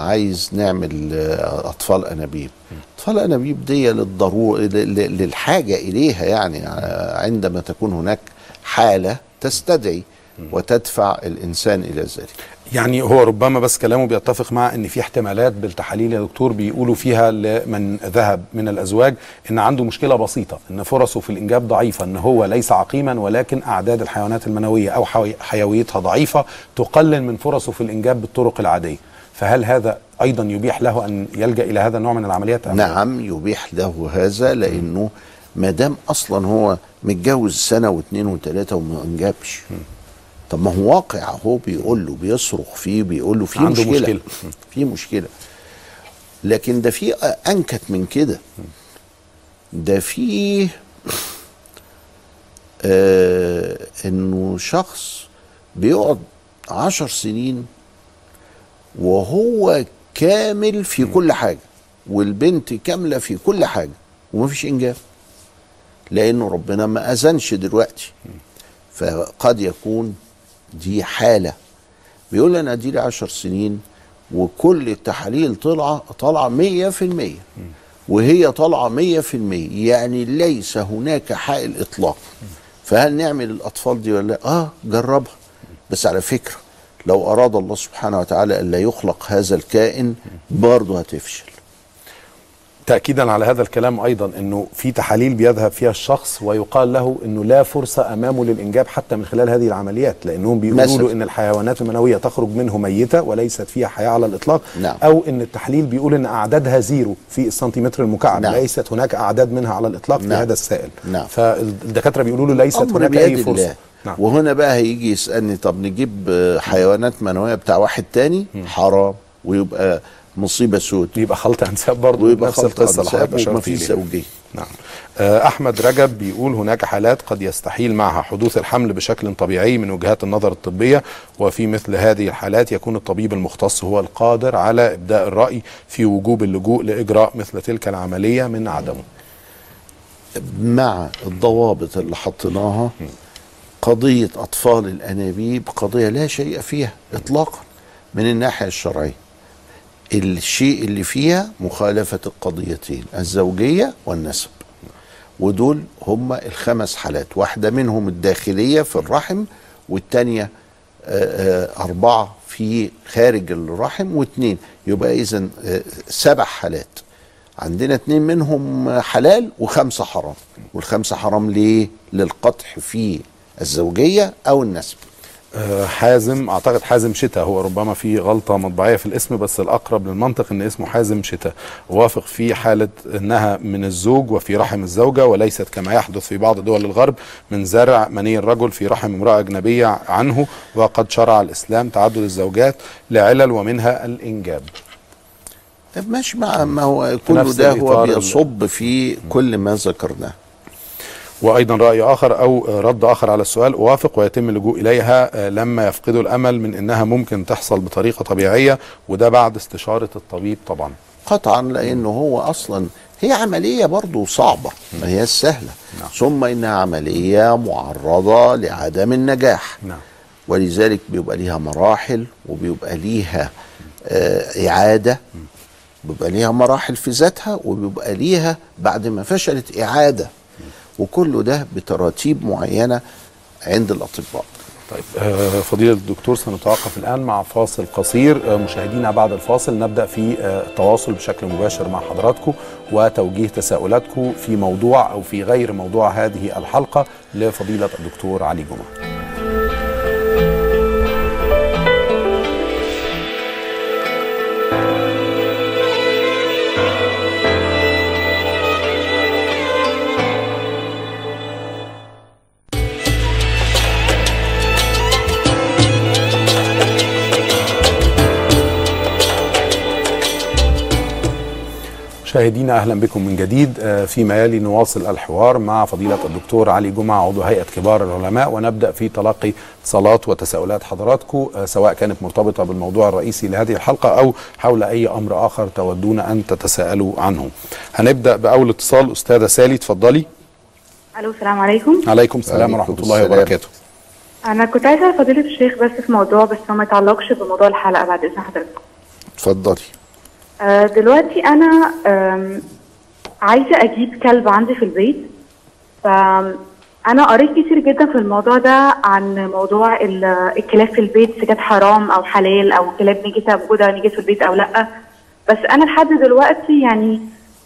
عايز نعمل آه، أطفال أنابيب. أطفال أنابيب دي للضروره للحاجة إليها يعني آه، عندما تكون هناك حالة تستدعي وتدفع الإنسان إلى ذلك. يعني هو ربما بس كلامه بيتفق مع إن في احتمالات بالتحاليل يا دكتور بيقولوا فيها لمن ذهب من الأزواج إن عنده مشكلة بسيطة إن فرصه في الإنجاب ضعيفة إن هو ليس عقيما ولكن أعداد الحيوانات المنوية أو حيويتها ضعيفة تقلل من فرصه في الإنجاب بالطرق العادية. فهل هذا أيضا يبيح له أن يلجأ إلى هذا النوع من العمليات؟ نعم يبيح له هذا لأنه ما دام أصلا هو متجوز سنة واثنين وثلاثة وما انجبش طب ما هو واقع اهو بيقول له بيصرخ فيه بيقول له في مشكلة, مشكلة. في مشكلة. لكن ده في أنكت من كده. ده في آه إنه شخص بيقعد عشر سنين وهو كامل في كل حاجة والبنت كاملة في كل حاجة ومفيش إنجاب. لأنه ربنا ما أذنش دلوقتي. فقد يكون دي حالة. بيقول أنا دي لي 10 سنين وكل التحاليل طالعة طالعه 100% وهي طالعة 100% يعني ليس هناك حائل إطلاق. فهل نعمل الأطفال دي ولا لأ؟ آه جربها. بس على فكرة لو أراد الله سبحانه وتعالى الا يخلق هذا الكائن برضه هتفشل. تاكيدا على هذا الكلام أيضا إنه في تحاليل بيذهب فيها الشخص ويقال له إنه لا فرصة أمامه للإنجاب حتى من خلال هذه العمليات لأنهم بيقولوا. له إن الحيوانات المنوية تخرج منه ميتة وليست فيها حياة على الإطلاق نعم. أو إن التحليل بيقول إن أعدادها zero في السنتيمتر المكعب نعم. ليست هناك أعداد منها على الإطلاق في نعم. هذا السائل نعم. فالدكاترة بيقولوا له ليست هناك أي فرصة الله نعم. وهنا بقى هيجي يسألني طب نجيب حيوانات منوية بتاع واحد تاني حرام ويبقى مصيبة سود. يبقى خلط أنساب برضه ويبقى نفس خلط القصة اللي أنساب حضرتك أشرت إليها. زوجيه نعم. آه، أحمد رجب بيقول هناك حالات قد يستحيل معها حدوث الحمل بشكل طبيعي من وجهات النظر الطبية وفي مثل هذه الحالات يكون الطبيب المختص هو القادر على إبداء الرأي في وجوب اللجوء لإجراء مثل تلك العملية من عدمه. مع الضوابط اللي حطيناها قضية أطفال الأنابيب قضية لا شيء فيها اطلاقا من الناحية الشرعية. الشيء اللي فيها مخالفة القضيتين الزوجية والنسب. ودول هم الخمس حالات واحدة منهم الداخلية في الرحم والتانية آه، آه، أربعة في خارج الرحم واثنين يبقى إذا سبع حالات. عندنا اتنين منهم حلال وخمسة حرام. والخمسة حرام ليه؟ للقطع في الزوجية أو النسب. آه، حازم أعتقد حازم شتاء هو ربما في غلطة مطبعية في الاسم بس الأقرب للمنطق إن اسمه حازم شتاء وافق في حالة إنها من الزوج وفي رحم الزوجة وليست كما يحدث في بعض دول الغرب من زرع مني الرجل في رحم امرأة أجنبية عنه وقد شرع الإسلام تعدد الزوجات لعلل ومنها الإنجاب. طب ماشي مع ما هو كله ده هو بيصب في كل ما ذكرناه. وأيضا رأي آخر أو رد آخر على السؤال أوافق ويتم اللجوء إليها آه، لما يفقدوا الأمل من إنها ممكن تحصل بطريقة طبيعية وده بعد استشارة الطبيب طبعا. قطعا لأنه هو أصلا هي عملية برضو صعبة ما هي سهلة. نعم. ثم إنها عملية معرضة لعدم النجاح. نعم. ولذلك بيبقى ليها مراحل وبيبقى ليها آه إعادة. بيبقى ليها مراحل في ذاتها وبيبقى ليها بعد ما فشلت إعادة. وكله ده بتراتيب معينة عند الأطباء. طيب آه، فضيلة الدكتور سنتوقف الآن مع فاصل قصير. آه، مشاهدينا بعد الفاصل نبدأ في آه، التواصل بشكل مباشر مع حضراتكم وتوجيه تساؤلاتكم في موضوع أو في غير موضوع هذه الحلقة لفضيلة الدكتور علي جمعة. مشاهدينا أهلا بكم من جديد آه، فيما يلي نواصل الحوار مع فضيلة الدكتور علي جمعة عضو هيئة كبار العلماء ونبدأ في تلقي اتصالات وتساؤلات حضراتكم آه، سواء كانت مرتبطة بالموضوع الرئيسي لهذه الحلقة أو حول أي أمر آخر تودون أن تتساءلوا عنه. هنبدأ بأول اتصال أستاذة سالي اتفضلي. ألو السلام عليكم عليكم السلام ورحمة الله السلام. وبركاته. أنا كنت عايزة فضيلة الشيخ بس في موضوع بس هو ما يتعلقش بموضوع الحلقة بعد إذن حضرتك اتفضلي دلوقتي أنا عايزة أجيب كلب عندي في البيت. ف أنا قريت كتير جدا في الموضوع ده عن موضوع ال- الكلاب في البيت إذا كانت حرام أو حلال أو كلاب نجسه موجوده نجس في البيت أو لأ. بس أنا لحد دلوقتي يعني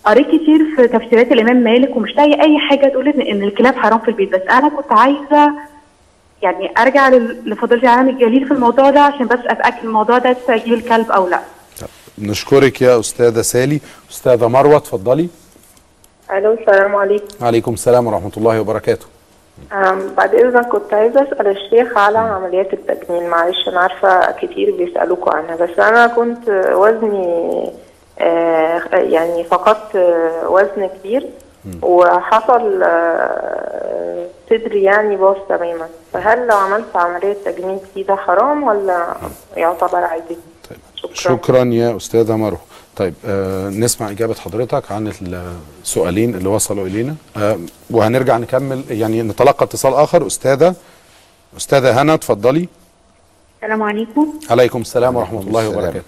قريت كتير في تفسيرات الإمام مالك ومش لاقي أي حاجة تقول إن الكلاب حرام في البيت. بس أنا كنت عايزة يعني أرجع لفضيلة العالم الجليل في الموضوع ده عشان بس أتأكد الموضوع ده أجيب الكلب أو لأ. نشكرك يا أستاذة سالي. أستاذة مروة اتفضلي. ألو السلام عليكم عليكم السلام ورحمة الله وبركاته. بعد إذنك كنت عايزة أسأل الشيخ على عمليات التجميل معلش أنا عارفة كتير بيسألوكوا عنها بس أنا كنت وزني آه، يعني فقدت آه، وزن كبير وحصل آه، صدري يعني باظ تماما فهل لو عملت عملية تجميل دي ده حرام ولا يعتبر عادي؟ شكرا. شكرا يا أستاذة مروة. طيب آه نسمع إجابة حضرتك عن السؤالين اللي وصلوا إلينا. آه وهنرجع نكمل يعني نتلقى اتصال آخر. أستاذة أستاذة هنا اتفضلي. السلام عليكم. عليكم السلام ورحمة الله. وبركاته.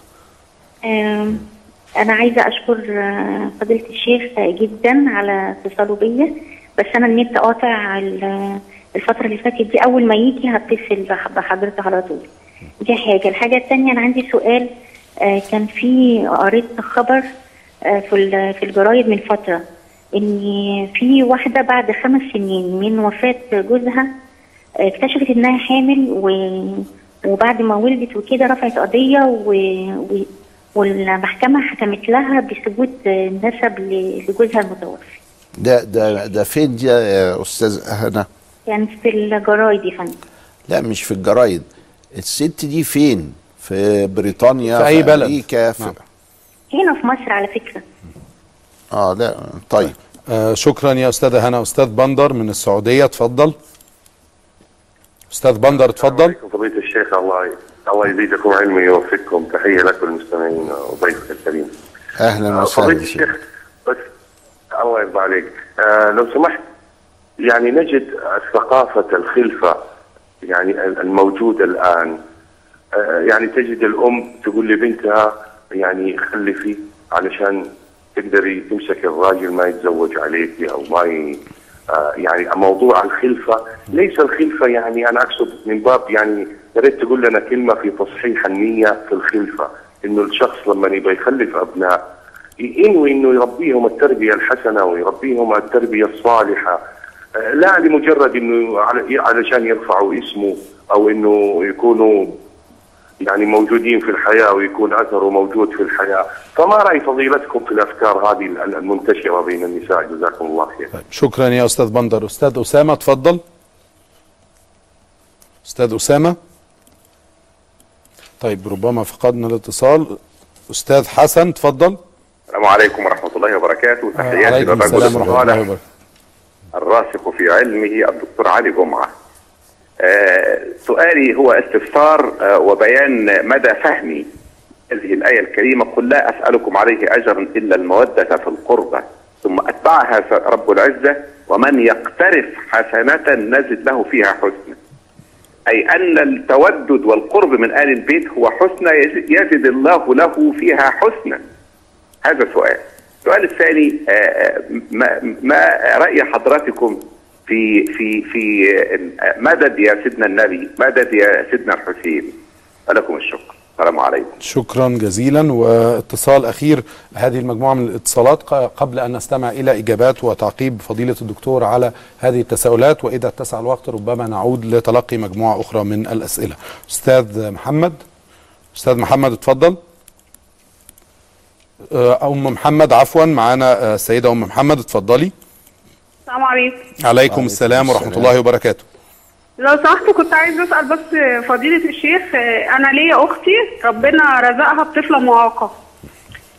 أنا عايزة أشكر آه، فضيلة الشيخ جدا على اتصاله بيا. بس أنا النت قاطع ال- الفترة اللي فاتت دي. أول ما يجي هتصل بح- بحضرتك على طول. دي حاجة. الحاجة التانية أنا عندي سؤال آه، كان في قريت خبر آه، في في الجرايد من فترة إن في واحدة بعد خمس سنين من وفاة جوزها آه، اكتشفت إنها حامل و وبعد ما ولدت وكده رفعت قضية و... و... والمحكمة حكمت لها بثبوت نسب لجوزها المتوفي. ده ده ده فين يا أستاذ هنا؟ يعني في الجرايد يا فندم. لا مش في الجرايد. الست دي فين؟ في بريطانيا في أي بلد. أمريكا في نعم. هنا في مصر على فكرة. آه لا طيب. آه شكرا يا أستاذة هنا. أستاذ بندر من السعودية اتفضل أستاذ بندر اتفضل فضيلة الشيخ. الله الله يزيدكم علم ويوفقكم. تحية لكم المستمعين وضيفك الكريم. أهلا فضيلة وسهلا الشيخ بس الله يرضى عليك. آه لو سمحت يعني نجد ثقافة الخلفة يعني الموجودة الآن. آه يعني تجد الأم تقول لبنتها يعني خلفي علشان تقدري تمسك الراجل ما يتزوج عليك أو ما ي... آه يعني موضوع الخلفة ليس الخلفة يعني أنا أقصد من باب يعني يا ريت تقول لنا كلمة في تصحيح النية في الخلفة إنه الشخص لما يبغى يخلف أبناء ينوي إنه يربيهم التربية الحسنة ويربيهم التربية الصالحة. لا لمجرد إنه على- علشان يرفعوا اسمه أو إنه يكونوا يعني موجودين في الحياة ويكون أثره موجود في الحياة، فما رأي فضيلتكم في الأفكار هذه المنتشرة بين النساء؟ جزاكم الله خير. شكرا يا أستاذ بندر. أستاذ أسامة اتفضل أستاذ أسامة. طيب ربما فقدنا الاتصال. أستاذ حسن اتفضل السلام عليكم ورحمة الله وبركاته. تحياتي للرجل السلام ورحمة الله وبركاته. الراسخ في علمه الدكتور علي جمعة. آه سؤالي هو استفسار آه وبيان مدى فهمي هذه الآية الكريمة. قل لا أسألكم عليه أجرا إلا المودة في القربى ثم أتبعها رب العزة ومن يقترف حسنة نزد له فيها حسنة أي أن التودد والقرب من آل البيت هو حسنى يزد- يزد الله له فيها حسنى هذا سؤال. السؤال الثاني آه، آه، ما, رأي حضراتكم في في في آه، مدد يا سيدنا النبي مدد يا سيدنا الحسين؟ ولكم الشكر. السلام عليكم. شكرا جزيلا واتصال أخير هذه المجموعة من الاتصالات قبل أن نستمع إلى إجابات وتعقيب فضيلة الدكتور على هذه التساؤلات وإذا اتسع الوقت ربما نعود لتلقي مجموعة أخرى من الأسئلة. أستاذ محمد؟ أستاذ محمد اتفضل. أم محمد عفوا معانا آه، السيدة أم محمد اتفضلي. السلام عليكم. عليكم السلام ورحمة الله وبركاته. لو سمحت كنت عايز أسأل بس فضيلة الشيخ آه، أنا ليا أختي ربنا رزقها بطفلة معاقه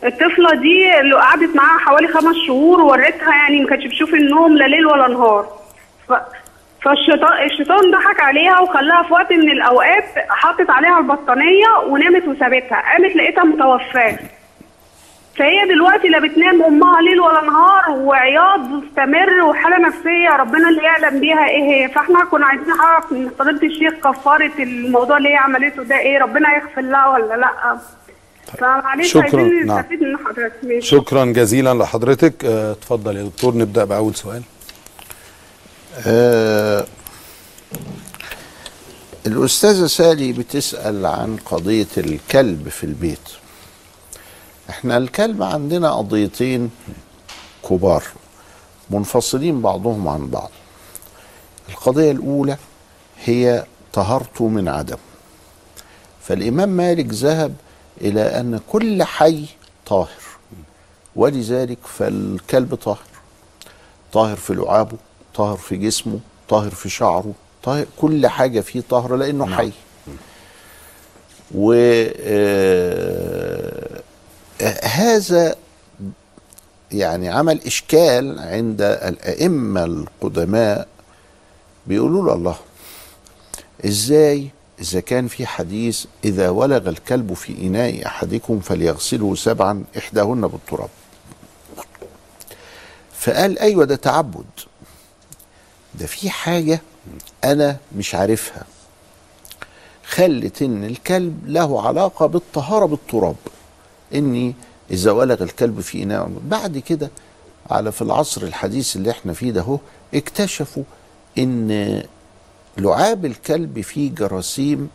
الطفلة دي اللي قعدت معاها حوالي خمس شهور ووريتها يعني ما كانتش بتشوف النوم لا ليل ولا نهار. ف... فالشيطان الشيطان ضحك عليها وخلاها في وقت من الأوقات حطت عليها البطانية ونامت وسابتها. قامت لقيتها متوفاة. فهي دلوقتي لا بتنام أمها ليل ولا نهار وعياط مستمر وحالة نفسية ربنا اللي يعلم بيها إيه هي. فإحنا كنا عايزين نعرف من فضيلة الشيخ كفاره الموضوع اللي هي عملته ده إيه ربنا يغفر لها ولا لأ. فمعلش شكراً، نعم. من حضرتك. شكرا جزيلا لحضرتك. آه، اتفضل يا دكتور نبدأ بأول سؤال. آه الأستاذة سالي بتسأل عن قضية الكلب في البيت. إحنا الكلب عندنا قضيتين كبار منفصلين بعضهم عن بعض. القضية الأولى هي طهارته من عدم. فالإمام مالك ذهب إلى أن كل حي طاهر ولذلك فالكلب طاهر. طاهر في لعابه طاهر في جسمه طاهر في شعره طاهر كل حاجة فيه طاهرة لأنه نعم. حي. و آه، هذا يعني عمل إشكال عند الأئمة القدماء بيقولوا له الله إزاي؟ إذا كان في حديث إذا ولغ الكلب في إناء أحدكم فليغسله سبعا إحداهن بالتراب. فقال أيوة ده تعبد. ده في حاجة أنا مش عارفها. خلت إن الكلب له علاقة بالطهارة بالتراب. إني إذا ولغ الكلب في إناء بعد كده على في العصر الحديث اللي إحنا فيه ده هو اكتشفوا إن لعاب الكلب فيه جراثيم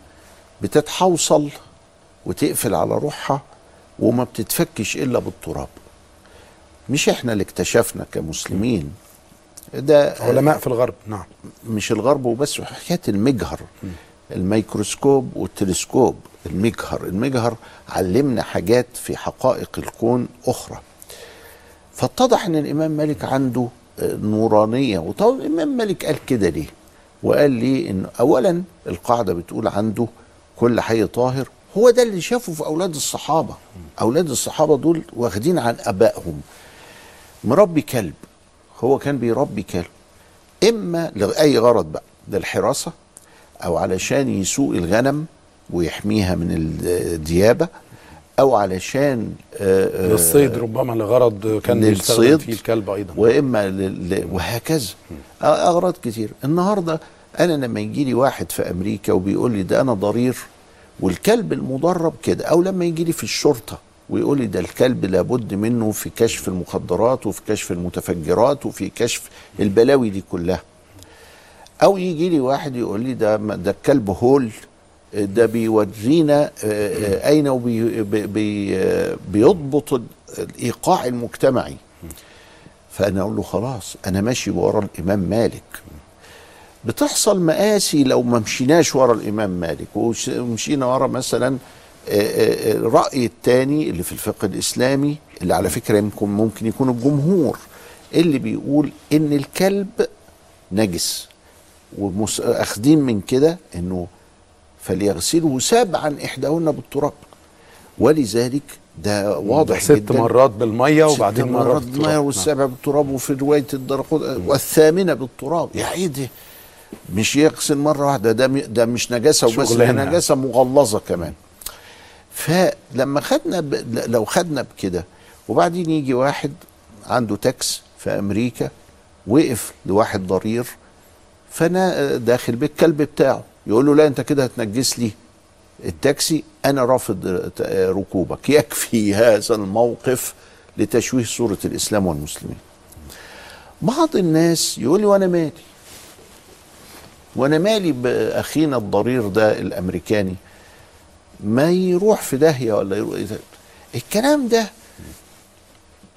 بتتحوصل وتقفل على روحها وما بتتفكش إلا بالتراب. مش إحنا اللي اكتشفنا كمسلمين. ده علماء في الغرب نعم. مش الغرب وبس حكايه المجهر الميكروسكوب والتلسكوب. المجهر. المجهر علمنا حاجات في حقائق الكون أخرى. فاتضح إن الإمام مالك عنده آه، نورانية. وطبعا الإمام مالك قال كده ليه؟ وقال لي إن اولا القاعدة بتقول عنده كل حي طاهر. هو ده اللي شافه في أولاد الصحابة. أولاد الصحابة دول واخدين عن آبائهم. مربي كلب. هو كان بيربي كلب. إما لاي غرض بقى؟ للحراسه أو علشان يسوق الغنم. ويحميها من الديابة أو علشان آه، آه، للصيد ربما لغرض كان للصيد فيه الكلب أيضا. وإما لل... وهكذا. أغراض كتير. النهارده أنا لما يجي لي واحد في أمريكا وبيقول لي ده أنا ضرير والكلب المدرب كده أو لما يجي لي في الشرطة ويقول لي ده الكلب لابد منه في كشف المخدرات وفي كشف المتفجرات وفي كشف البلاوي دي كلها. أو يجي لي واحد يقول لي ده ده الكلب هول ده بيورينا آه، آه، أين وبي بي- بي- آه، بيضبط ال- الإيقاع المجتمعي. فأنا أقول له خلاص أنا ماشي ورا الإمام مالك. بتحصل مآسي لو ما مشيناش ورا الإمام مالك ومشينا ورا مثلا الراي الثاني اللي في الفقه الإسلامي اللي على فكرة يمكن ممكن يكون الجمهور اللي بيقول إن الكلب نجس. واخدين من كده إنه فليغسله سبعا إحداهن بالتراب. ولذلك ده واضح ست جدا. مرات بالمية وبعدين ست مرات بالتراب. بالمية والسابع بالتراب وفي رواية الدرقوت والثامنة بالتراب. يا عيدي مش يغسل مرة واحدة. ده ده مش نجاسة وبس ده. نجاسة مغلظة كمان. فلما خدنا ب... لو خدنا بكده وبعدين يجي واحد عنده تاكسي في أمريكا وقف لواحد ضرير فأنا داخل بالكلب بتاعه. يقول له لا انت كده هتنجس لي التاكسي أنا رافض ركوبك. يكفي هذا الموقف لتشويه صورة الإسلام والمسلمين. بعض الناس يقول لي وأنا مالي؟ وأنا مالي بأخينا الضرير ده الأمريكاني؟ ما يروح في داهية ولا يروح الكلام ده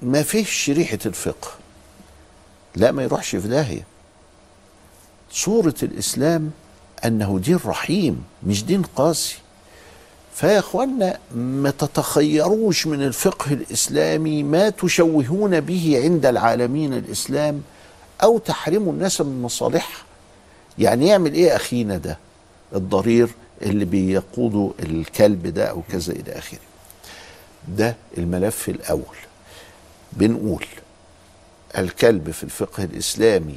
ما فيش ريحة الفقه. لا ما يروحش في داهية. صورة الإسلام أنه دين رحيم مش دين قاسي. فيا اخوانا ما تتخيروش من الفقه الإسلامي ما تشوهون به عند العالمين الإسلام أو تحرموا الناس من مصالحها. يعني يعمل إيه أخينا ده؟ الضرير اللي بيقودوا الكلب ده أو كذا إلى آخره. ده الملف الأول. بنقول الكلب في الفقه الإسلامي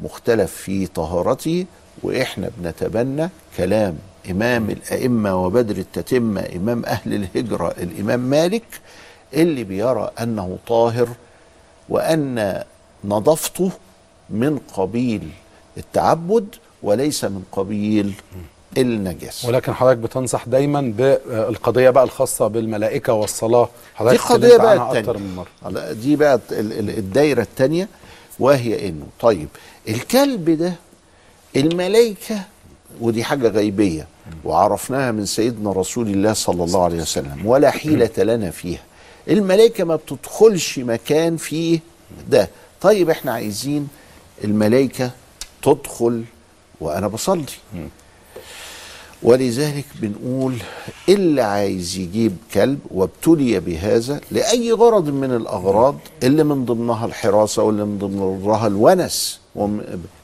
مختلف في طهارته وإحنا بنتبنى كلام إمام الأئمة وبدر التتمة إمام أهل الهجرة الإمام مالك اللي بيرى أنه طاهر وأن نظافته من قبيل التعبد وليس من قبيل النجاسه ولكن حضرتك بتنصح دايما بالقضية بقى الخاصة بالملائكة والصلاة. حضرتك دي اتكلمت بقى التانية. أكتر من مرة. لا، دي بقى ال- ال- الدايرة الثانية وهي إنه طيب الكلب ده الملائكة ودي حاجة غيبية وعرفناها من سيدنا رسول الله صلى الله عليه وسلم ولا حيلة لنا فيها. الملائكة ما بتدخلش مكان فيه ده. طيب إحنا عايزين الملائكة تدخل وأنا بصلي. ولذلك بنقول اللي عايز يجيب كلب وابتلي بهذا لأي غرض من الأغراض اللي من ضمنها الحراسة واللي من ضمنها الونس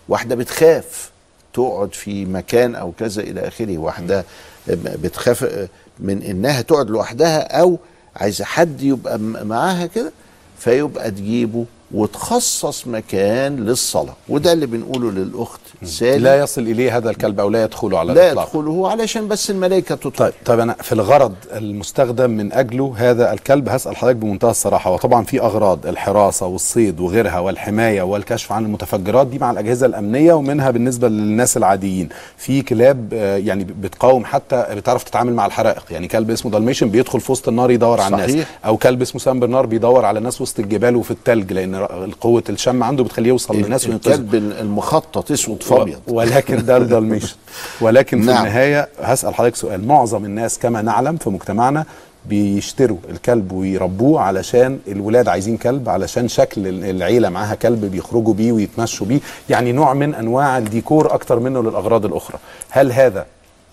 واحدة بتخاف. تقعد في مكان أو كذا إلى آخره واحدة بتخاف من إنها تقعد لوحدها أو عايزة حد يبقى معاها كده فيبقى تجيبه وتخصص مكان للصلاة. وده اللي بنقوله للأخت سالي. لا يصل إليه هذا الكلب أو لا يدخل على لا الإطلاق. يدخله علشان بس الملائكة تدخل طيب طيب أنا في الغرض المستخدم من أجله هذا الكلب هسأل حضرتك بمنتهى الصراحة. وطبعا في أغراض الحراسة والصيد وغيرها والحماية والكشف عن المتفجرات دي مع الأجهزة الأمنية ومنها بالنسبة للناس العاديين. في كلاب آه، يعني بتقاوم حتى بتعرف تتعامل مع الحرائق. يعني كلب اسمه Dalmatian بيدخل في وسط النار يدور على الناس. أو كلب اسمه سان برنار بيدور على الناس وسط الجبال وفي التلج لأن ر- قوة الشم عنده بتخليه يوصل للناس وينقذهم. الكلب المخطط أسود فابيض. ولكن ده ال Dalmatian. ولكن في نعم. النهاية هسأل حضرتك سؤال. معظم الناس كما نعلم في مجتمعنا بيشتروا الكلب ويربوه علشان الولاد عايزين كلب علشان شكل ال- العيلة معاها كلب بيخرجوا بيه ويتمشوا بيه. يعني نوع من أنواع الديكور أكتر منه للأغراض الأخرى. هل هذا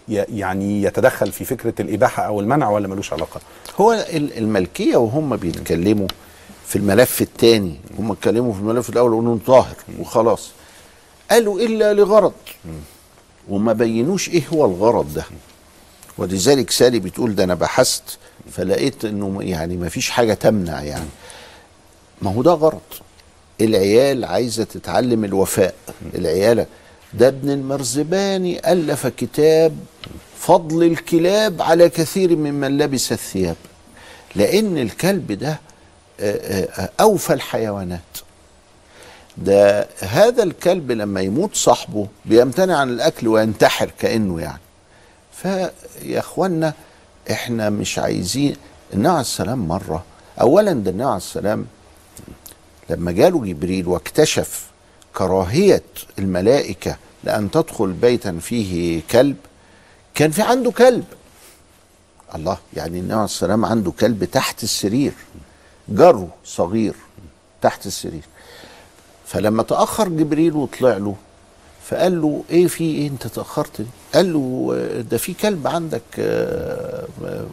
يعني يتدخل في فكرة الإباحة أو المنع ولا ملوش علاقة؟ هو ال- الملكية وهم بيتكلموا في الملف الثاني هم اتكلموا في الملف الأول وانه ظاهر وخلاص. قالوا إلا لغرض. وما بينوش إيه هو الغرض ده. ولذلك سالي بتقول ده أنا بحثت فلقيت إنه يعني ما فيش حاجة تمنع يعني. ما هو ده غرض. العيال عايزة تتعلم الوفاء. العيال ده ابن المرزباني ألف كتاب فضل الكلاب على كثير ممن لبس الثياب. لأن الكلب ده أوفى الحيوانات. ده هذا الكلب لما يموت صاحبه بيمتنع عن الأكل وينتحر كأنه يعني. فيا إخوانا إحنا مش عايزين النبي عليه السلام مرة. اولا ده النبي عليه السلام لما جاله جبريل واكتشف كراهية الملائكة لأن تدخل بيتا فيه كلب كان في عنده كلب. الله يعني النبي عليه السلام عنده كلب تحت السرير. جره صغير تحت السرير. فلما تأخر جبريل وطلع له فقال له إيه في إيه أنت تأخرت؟ قال له آه، ده في كلب عندك آه،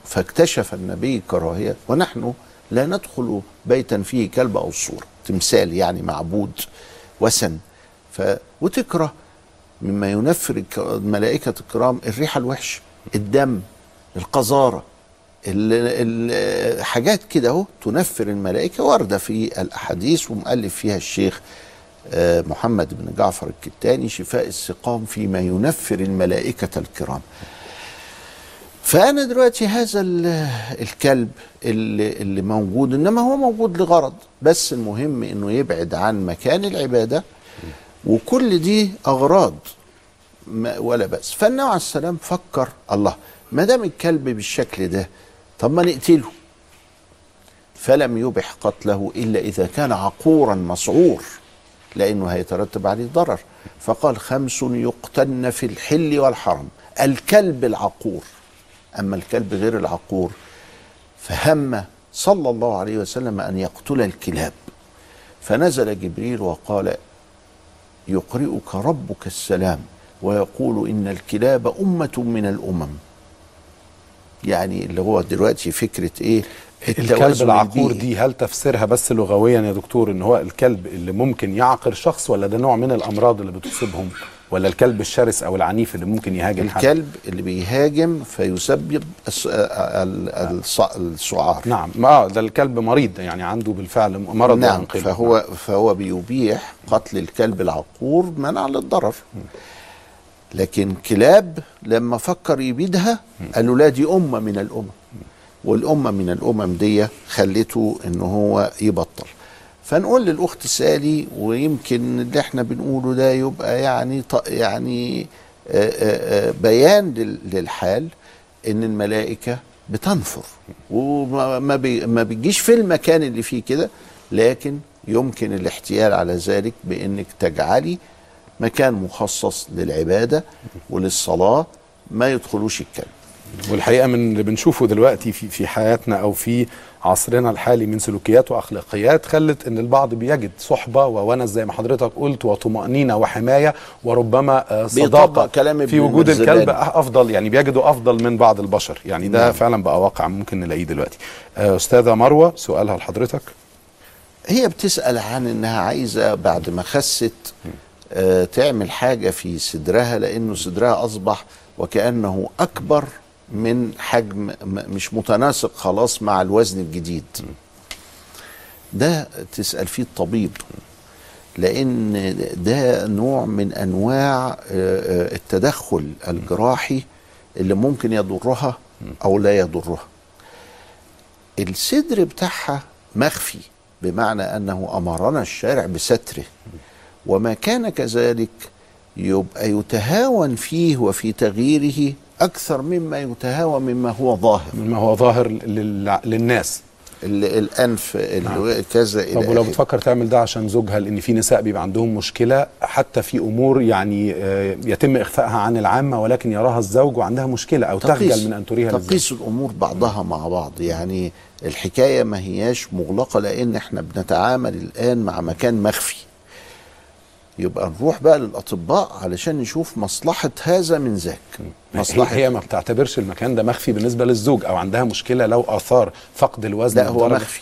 فاكتشف النبي كراهية ونحن لا ندخل بيتا فيه كلب أو صوره تمثال يعني معبود وثن. ف وتكره مما ينفر الملائكه الكرام الريحه الوحشه الدم القذارة. ال- ال- حاجات كده اهو تنفر الملائكة واردة في الأحاديث ومؤلف فيها الشيخ آه، محمد بن جعفر الكتاني شفاء السقام فيما ينفر الملائكة الكرام. فأنا دلوقتي هذا ال- الكلب اللي, اللي موجود إنما هو موجود لغرض بس المهم إنه يبعد عن مكان العبادة وكل دي أغراض ولا بأس. فالنبي عليه السلام فكر الله ما دام الكلب بالشكل ده طب ما نقتله. فلم يبح قتله إلا إذا كان عقورا مسعور لأنه هيترتب عليه ضرر. فقال خمس يقتن في الحل والحرم الكلب العقور. أما الكلب غير العقور فهم صلى الله عليه وسلم أن يقتل الكلاب. فنزل جبريل وقال يقرئك ربك السلام ويقول إن الكلاب أمة من الأمم. يعني اللي هو دلوقتي فكرة إيه؟ الكلب العقور. دي. هل تفسيرها بس لغويا يا دكتور إن هو الكلب اللي ممكن يعقر شخص ولا ده نوع من الأمراض اللي بتصيبهم؟ ولا الكلب الشرس أو العنيف اللي ممكن يهاجم حد؟ الكلب اللي بيهاجم فيسبب السعار. نعم. ما ده الكلب مريض يعني عنده بالفعل مرض نعم. فهو فهو بيبيح قتل الكلب العقور منع للضرر. لكن كلاب لما فكر يبيدها قالوا لا دي أمة من الأمم. والأمة من الأمم دي خلته إن هو يبطل. فنقول للأخت سالي ويمكن اللي إحنا بنقوله ده يبقى يعني يعني بيان لل- للحال إن الملائكة بتنفر. وما ما بي ما بتجيش في المكان اللي فيه كده لكن يمكن الاحتيال على ذلك بإنك تجعلي مكان مخصص للعبادة وللصلاة ما يدخلوش الكلب. والحقيقة من اللي بنشوفه دلوقتي في في حياتنا أو في عصرنا الحالي من سلوكيات وأخلاقيات خلت إن البعض بيجد صحبة وونس زي ما حضرتك قلت وطمأنينة وحماية وربما آه، صداقة كلام في وجود. الكلب أفضل يعني بيجدوا أفضل من بعض البشر. يعني ده نعم. فعلا بقى واقع ممكن نلاقيه دلوقتي. آه، أستاذة مروة سؤالها لحضرتك؟ هي بتسأل عن إنها عايزة بعد ما خست تعمل حاجة في صدرها لأنه صدرها أصبح وكأنه أكبر من حجم مش متناسق خلاص مع الوزن الجديد. ده تسأل فيه الطبيب لأن ده نوع من أنواع آه، آه، التدخل الجراحي اللي ممكن يضرها أو لا يضرها. الصدر بتاعها مخفي بمعنى أنه أمرنا الشارع بستره وما كان كذلك يبقى يتهاون فيه وفي تغييره أكثر مما يتهاون مما هو ظاهر. مما هو ظاهر لل- للناس. ال- الأنف ال- كذا طب ولو. بتفكر تعمل ده عشان زوجها لأن في نساء بيبقى عندهم مشكلة حتى في أمور يعني آه، يتم إخفائها عن العامة ولكن يراها الزوج وعندها مشكلة أو تخجل من أن تريها للزوج. تقيس الأمور بعضها مع بعض. يعني الحكاية ما هياش مغلقة لأن إحنا بنتعامل الآن مع مكان مخفي. يبقى نروح بقى للأطباء علشان نشوف مصلحة هذا من ذاك. مصلحة. هي ما بتعتبرش المكان ده مخفي بالنسبة للزوج أو عندها مشكلة لو آثار فقد الوزن لا هو مخفي.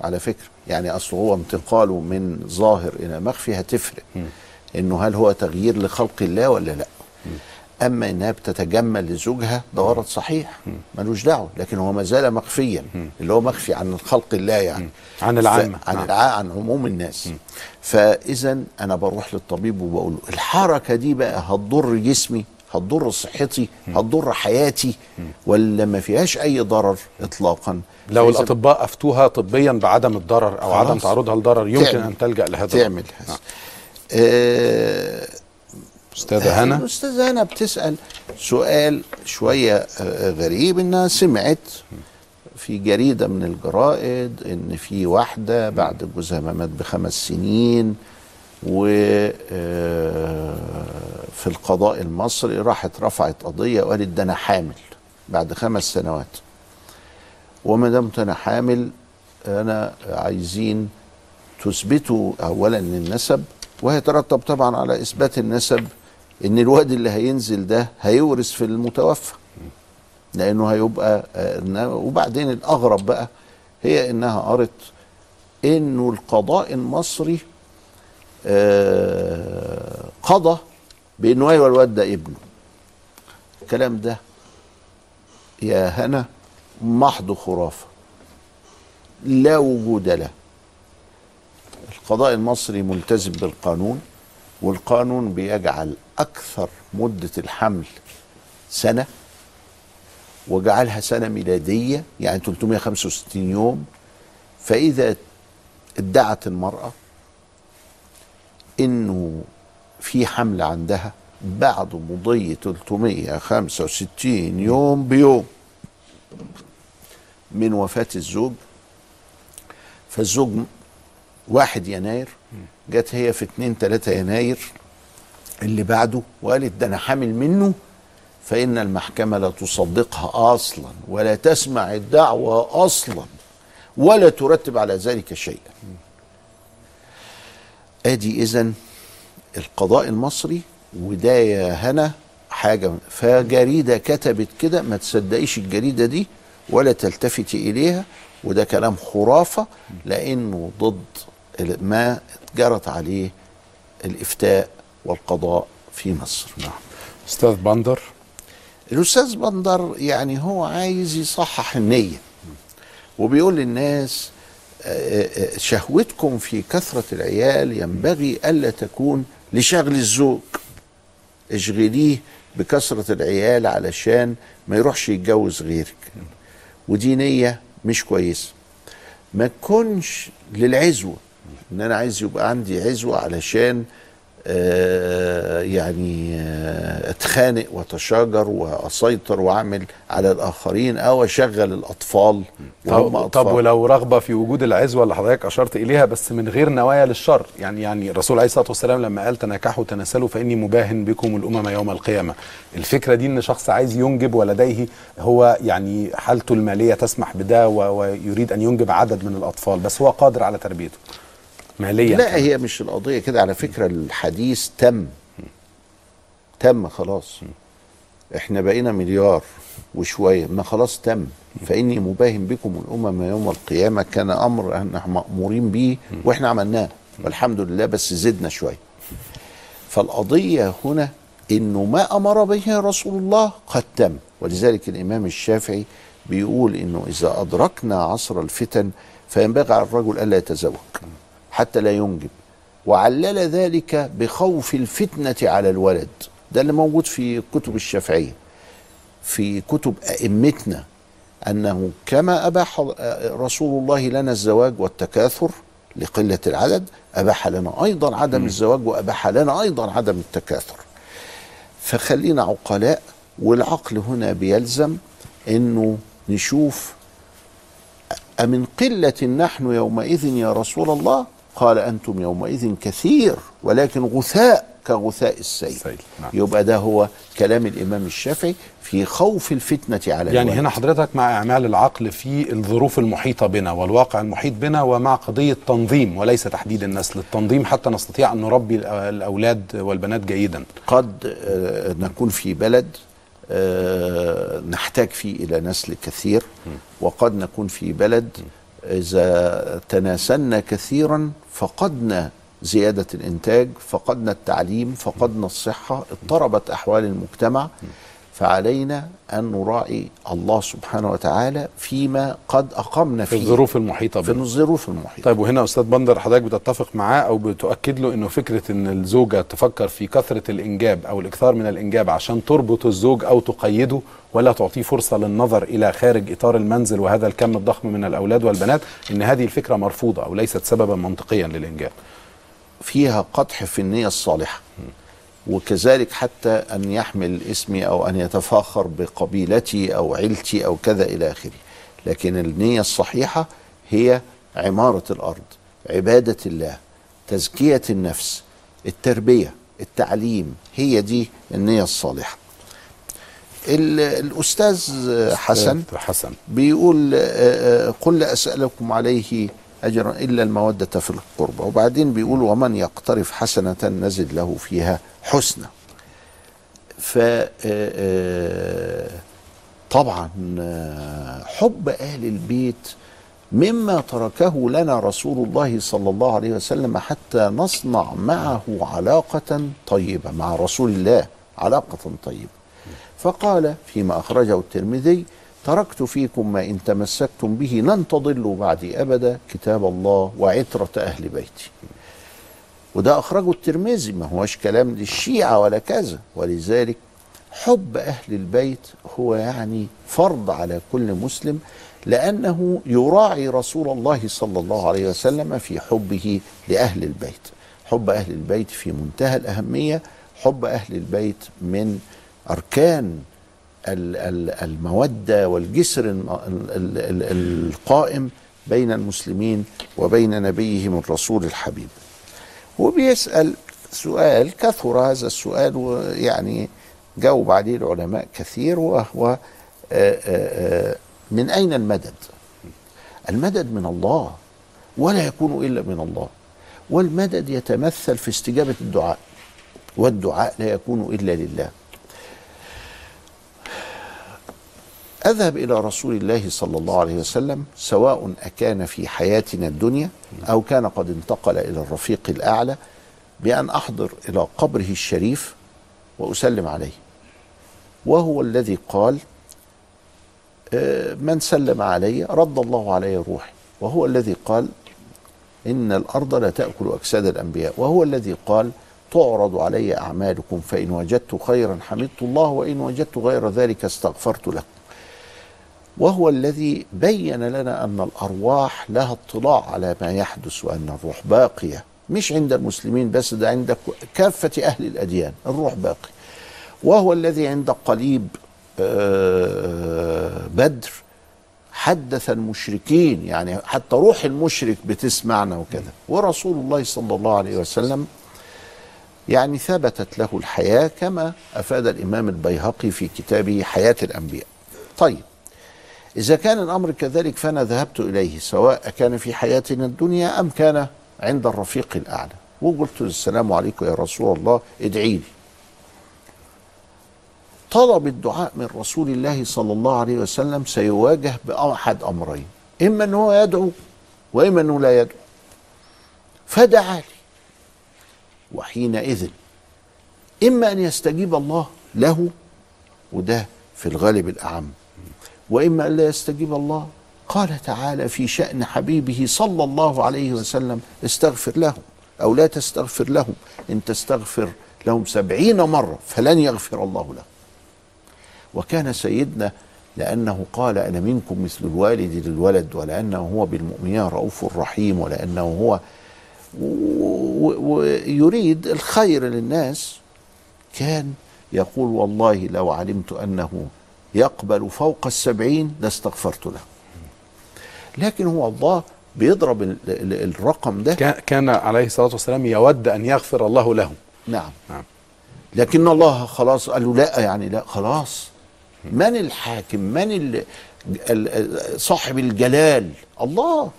على فكرة. يعني أصل هو انتقاله من ظاهر إلى مخفي هتفرق. إنه هل هو تغيير لخلق الله ولا لا. أما إنها بتتجمل لزوجها ده غرض صحيح. ملوش دعوة. لكن هو ما زال مخفيا. اللي هو مخفي عن خلق الله يعني. عن العامة. ف- عن نعم. الع... عن عموم الناس. فاذا أنا بروح للطبيب وبقول له الحركة دي بقى هتضر جسمي هتضر صحتي هتضر حياتي ولا ما فيهاش أي ضرر اطلاقا؟ لو الأطباء أفتوها طبيا بعدم الضرر خلاص. عدم تعرضها لضرر يمكن تعمل. أن تلجأ لهذا تعمل. هذا آه أستاذة هنا. الأستاذة هنا بتسأل سؤال شوية آه، غريب. إنها سمعت في جريدة من الجرائد إن في واحدة بعد جوزها ما مات بخمس سنين و آه، القضاء المصري راحت رفعت قضية وقالت ده أنا حامل بعد خمس سنوات. وما دمت أنا حامل أنا عايزين تثبتوا اولا النسب وهيترتب طبعا على إثبات النسب إن الواد اللي هينزل ده هيورث في المتوفى. لأنه هيبقى آه، وبعدين الأغرب بقى هي إنها قرت انه القضاء المصري آه، قضى بانه أيوه الواد ده ابنه. الكلام ده يا هنا محض خرافة. لا وجود له. القضاء المصري ملتزم بالقانون والقانون بيجعل أكثر مدة الحمل سنة وجعلها سنة ميلادية يعني 365 يوم. فإذا ادعت المرأة إنه في حمل عندها بعد مضي 365 يوم بيوم من وفاة الزوج. فالزوج واحد يناير جت هي في 2 3 يناير. اللي بعده. وقالت ده أنا حامل منه فإن المحكمة لا تصدقها أصلا ولا تسمع الدعوة أصلا ولا ترتب على ذلك شيئا. آدي اذا القضاء المصري وده يا هنا حاجة فجريدة كتبت كده ما تصدقيش الجريدة دي ولا تلتفتي إليها وده كلام خرافة لأنه ضد ما جرت عليه الإفتاء والقضاء في مصر. نعم. أستاذ بندر. الأستاذ بندر يعني هو عايز يصحح النية وبيقول للناس آه، آه، شهوتكم في كثرة العيال ينبغي ألا تكون لشغل الزوج. اشغليه بكثرة العيال علشان ما يروحش يتجوز غيرك. ودي نية مش كويسة. ما تكونش للعزوة إن أنا عايز يبقى عندي عزوة علشان آه، يعني آه، اتخانق واتشاجر واسيطر واعمل على الآخرين أو اشغل الأطفال. وهم طب, أطفال. طب ولو رغبة في وجود العزوة اللي حضرتك أشرت إليها بس من غير نوايا للشر. يعني يعني الرسول عليه الصلاة والسلام لما قال تناكحوا تناسلوا فإني مباهن بكم الأمم يوم القيامة. الفكرة دي إن شخص عايز ينجب ولديه هو يعني حالته المالية تسمح بده ويريد أن ينجب عدد من الأطفال بس هو قادر على تربيته. ماليا لا كمان. هي مش القضية كده. على فكرة الحديث تم. تم خلاص. إحنا بقينا مليار وشوية. ما خلاص تم. فإني مباهم بكم الأمم يوم القيامة كان أمر إحنا مأمورين به وإحنا عملناه. والحمد لله بس زدنا شوية. فالقضية هنا إنه ما أمر به رسول الله قد تم. ولذلك الإمام الشافعي بيقول إنه إذا أدركنا عصر الفتن فينبغي على الرجل ألا يتزوج. حتى لا ينجب. وعلل ذلك بخوف الفتنة على الولد. ده اللي موجود في كتب الشافعية. في كتب أئمتنا أنه كما أباح رسول الله لنا الزواج والتكاثر لقلة العدد أباح لنا أيضا عدم الزواج وأباح لنا أيضا عدم التكاثر. فخلينا عقلاء والعقل هنا بيلزم أنه نشوف أمن قلة نحن يومئذ يا رسول الله قال أنتم يومئذ كثير ولكن غثاء كغثاء السيل. نعم. يبقى ده هو كلام الإمام الشافعي في خوف الفتنة على يعني الولد. هنا حضرتك مع إعمال العقل في الظروف المحيطة بنا والواقع المحيط بنا ومع قضية تنظيم وليس تحديد النسل. التنظيم حتى نستطيع أن نربي الأ- الأولاد والبنات جيدا. قد آه، نكون في بلد آه، نحتاج فيه إلى نسل كثير وقد نكون في بلد إذا تناسلنا كثيرا فقدنا زيادة الإنتاج فقدنا التعليم فقدنا الصحة اضطربت أحوال المجتمع. فعلينا أن نراعي الله سبحانه وتعالى فيما قد أقمنا في فيه. الظروف المحيطة في بنا. الظروف المحيطة. طيب وهنا أستاذ بندر حضرتك بتتفق معاه أو بتؤكد له إنه فكرة إن الزوجة تفكر في كثرة الإنجاب أو الإكثار من الإنجاب عشان تربط الزوج أو تقيده ولا تعطيه فرصة للنظر إلى خارج إطار المنزل وهذا الكم الضخم من الأولاد والبنات إن هذه الفكرة مرفوضة أو ليست سببا منطقيا للإنجاب. فيها قدح في النية الصالحة. وكذلك حتى أن يحمل اسمي أو أن يتفاخر بقبيلتي أو عيلتي أو كذا إلى آخره. لكن النية الصحيحة هي عمارة الأرض عبادة الله تزكية النفس التربية التعليم هي دي النية الصالحة. ال- الأستاذ حسن حسن. بيقول آه، آه، قل أسألكم عليه أجرا إلا المودة في القربى. وبعدين بيقول ومن يقترف حسنة نزد له فيها حسنى ف آه، آه، طبعا آه، حب أهل البيت مما تركه لنا رسول الله صلى الله عليه وسلم حتى نصنع معه علاقة طيبة مع رسول الله علاقة طيبة. فقال فيما أخرجه الترمذي تركت فيكم ما إن تمسكتم به لن تضلوا بعدي أبدا كتاب الله وعترة أهل بيتي. وده أخرجه الترمذي ما هوش كلام للشيعة ولا كذا. ولذلك حب أهل البيت هو يعني فرض على كل مسلم لأنه يراعي رسول الله صلى الله عليه وسلم في حبه لأهل البيت. حب أهل البيت في منتهى الأهمية حب أهل البيت من أركان المودة والجسر القائم بين المسلمين وبين نبيهم الرسول الحبيب. وبيسأل سؤال كثر هذا السؤال ويعني جاوب عليه العلماء كثير وهو آه، آه، آه، من أين المدد؟ المدد من الله ولا يكون إلا من الله. والمدد يتمثل في استجابة الدعاء. والدعاء لا يكون إلا لله. أذهب إلى رسول الله صلى الله عليه وسلم سواء أكان في حياتنا الدنيا أو كان قد انتقل إلى الرفيق الأعلى بأن أحضر إلى قبره الشريف وأسلم عليه. وهو الذي قال آه، من سلم علي رد الله علي روحي. وهو الذي قال إن الأرض لا تأكل أجساد الأنبياء. وهو الذي قال تعرض علي أعمالكم فإن وجدت خيرا حمدت الله وإن وجدت غير ذلك استغفرت لكم وهو الذي بين لنا أن الأرواح لها اطلاع على ما يحدث وأن الروح باقية. مش عند المسلمين بس ده عند كافة أهل الأديان الروح باقي وهو الذي عند قليب آه، بدر حدث المشركين يعني حتى روح المشرك بتسمعنا وكذا. ورسول الله صلى الله عليه وسلم يعني ثبتت له الحياة كما أفاد الإمام البيهقي في كتابه حياة الأنبياء. طيب إذا كان الأمر كذلك فأنا ذهبت إليه سواء كان في حياتنا الدنيا أم كان عند الرفيق الأعلى. وقلت السلام عليكم يا رسول الله ادعي لي. طلب الدعاء من رسول الله صلى الله عليه وسلم سيواجه بأحد أمرين إما أنه يدعو وإما أنه لا يدعو. فدعا لي. وحينئذ إما أن يستجيب الله له وده في الغالب الأعم. وإما أن لا يستجيب الله. قال تعالى في شأن حبيبه صلى الله عليه وسلم استغفر لهم أو لا تستغفر لهم. إن تستغفر لهم سبعين مرة فلن يغفر الله لهم. وكان سيدنا لأنه قال أنا منكم مثل الوالد للولد ولأنه هو بالمؤمنين رؤوف رحيم ولأنه هو ويريد الخير للناس. كان يقول والله لو علمت أنه يقبل فوق السبعين لاستغفرت له. لكن هو الله بيضرب ال- ال- الرقم ده. كان- عليه الصلاة والسلام يود أن يغفر الله له. نعم. نعم. لكن الله خلاص قالوا لا يعني لا خلاص. من الحاكم؟ من صاحب الجلال؟ الله.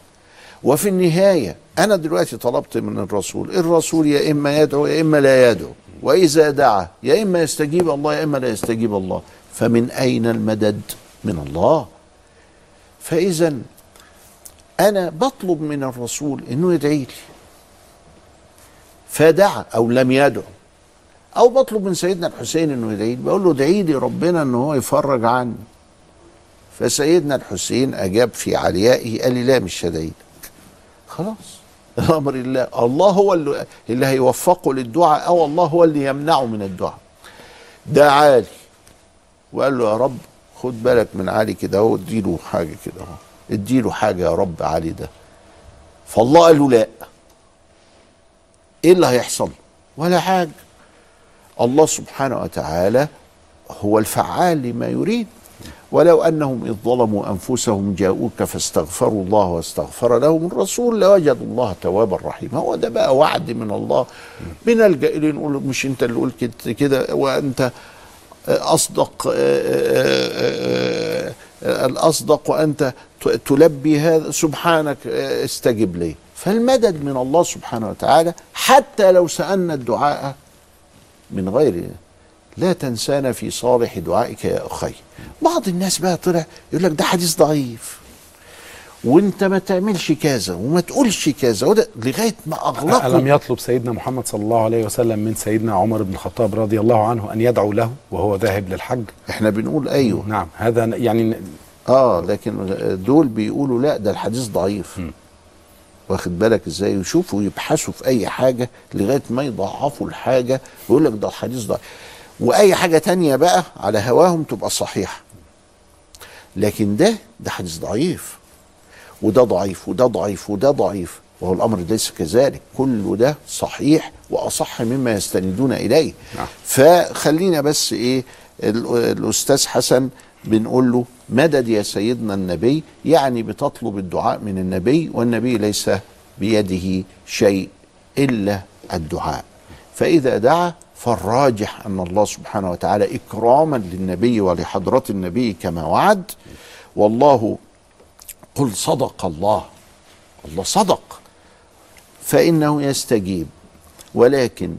وفي النهاية أنا دلوقتي طلبت من الرسول الرسول يا إما يدعو يا إما لا يدعو. وإذا دعا يا إما يستجيب الله يا إما لا يستجيب الله. فمن أين المدد من الله؟ فإذا أنا بطلب من الرسول إنه يدعي لي. فدعا أو لم يدعو أو بطلب من سيدنا الحسين إنه يدعي لي. بقول له ادعي لي ربنا ان هو يفرج عني. فسيدنا الحسين أجاب في عليائه قال لي لا مش هدعي لك خلاص. الأمر الله الله هو اللي, اللي هيوفقه للدعاء أو الله هو اللي يمنعه من الدعاء. دعا لي. وقال له يا رب خد بالك من علي كده اهو اديله حاجة كده اهو اديله حاجة يا رب علي ده. فالله قال له لا. إيه اللي هيحصل؟ ولا حاجة. الله سبحانه وتعالى هو الفعال لما يريد. ولو أنهم إذ ظلموا أنفسهم جاءوك فاستغفروا الله واستغفر لهم الرسول لوجدوا الله توابا رحيما. هو ده بقى وعد من الله. بنلجا اليه نقول مش أنت اللي قلت كده وأنت أصدق الأصدق وانت تلبي هذا سبحانك استجب لي. فالمدد من الله سبحانه وتعالى حتى لو سألنا الدعاء من غير لا تنسانا في صالح دعائك يا أخي. بعض الناس بقى طلع يقول لك ده حديث ضعيف. وانت ما تعملش كذا وما تقولش كذا. وده لغاية ما اغلقوا ألم يطلب سيدنا محمد صلى الله عليه وسلم من سيدنا عمر بن الخطاب رضي الله عنه أن يدعو له وهو ذاهب للحج؟ إحنا بنقول أيوه. نعم هذا يعني آه لكن دول بيقولوا لا ده الحديث ضعيف. م. واخد بالك إزاي؟ يشوفوا يبحثوا في أي حاجة لغاية ما يضعفوا الحاجة. ويقول لك ده الحديث ضعيف. وأي حاجة تانية بقى على هواهم تبقى صحيحة. لكن ده ده حديث ضعيف. وده ضعيف وده ضعيف وده ضعيف. وهو الأمر ليس كذلك. كل ده صحيح وأصح مما يستندون إليه. نعم. فخلينا بس إيه الأستاذ حسن بنقول له مدد يا سيدنا النبي. يعني بتطلب الدعاء من النبي والنبي ليس بيده شيء إلا الدعاء. فإذا دعا فالراجح أن الله سبحانه وتعالى إكراما للنبي ولحضرة النبي كما وعد. والله قل صدق الله. الله صدق. فإنه يستجيب. ولكن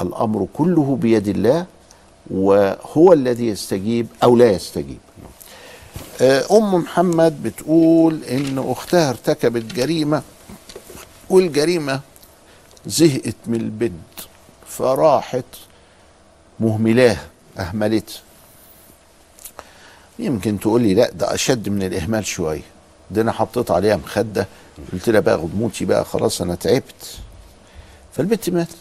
الأمر كله بيد الله وهو الذي يستجيب أو لا يستجيب. أم محمد بتقول إن أختها ارتكبت جريمة والجريمة زهقت من البنت فراحت مهملاها اهملتها يمكن تقول لي لا ده أشد من الإهمال شوية. ده أنا حطيت عليها مخدة قلت لها بقى غضموتي بقى خلاص أنا تعبت. فالبنت ماتت.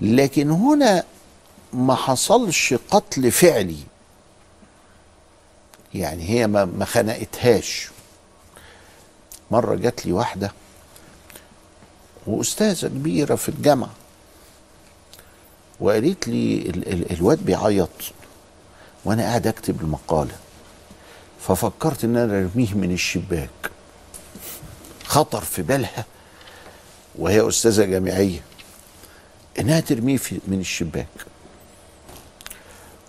لكن هنا ما حصلش قتل فعلي. يعني هي ما خنقتهاش. مرة جات لي واحدة وأستاذة كبيرة في الجامعة. وقالت لي ال ال الواد بيعيط. وأنا قاعد أكتب المقالة. ففكرت إن أنا أرميه من الشباك. خطر في بالها وهي أستاذة جامعية إنها ترميه في من الشباك.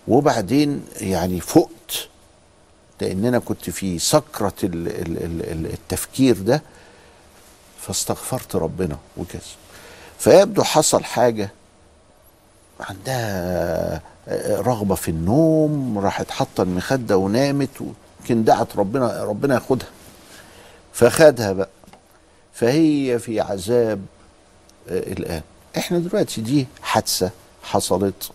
وبعدين يعني فقت لأن أنا كنت في سكرة ال ال ال التفكير ده فاستغفرت ربنا وكذا. فيبدو حصل حاجة عندها رغبة في النوم راحت حاطة المخدة ونامت يمكن دعت ربنا ربنا ياخدها. فخدها بقى. فهي في عذاب الآن. إحنا دلوقتي دي حادثة حصلت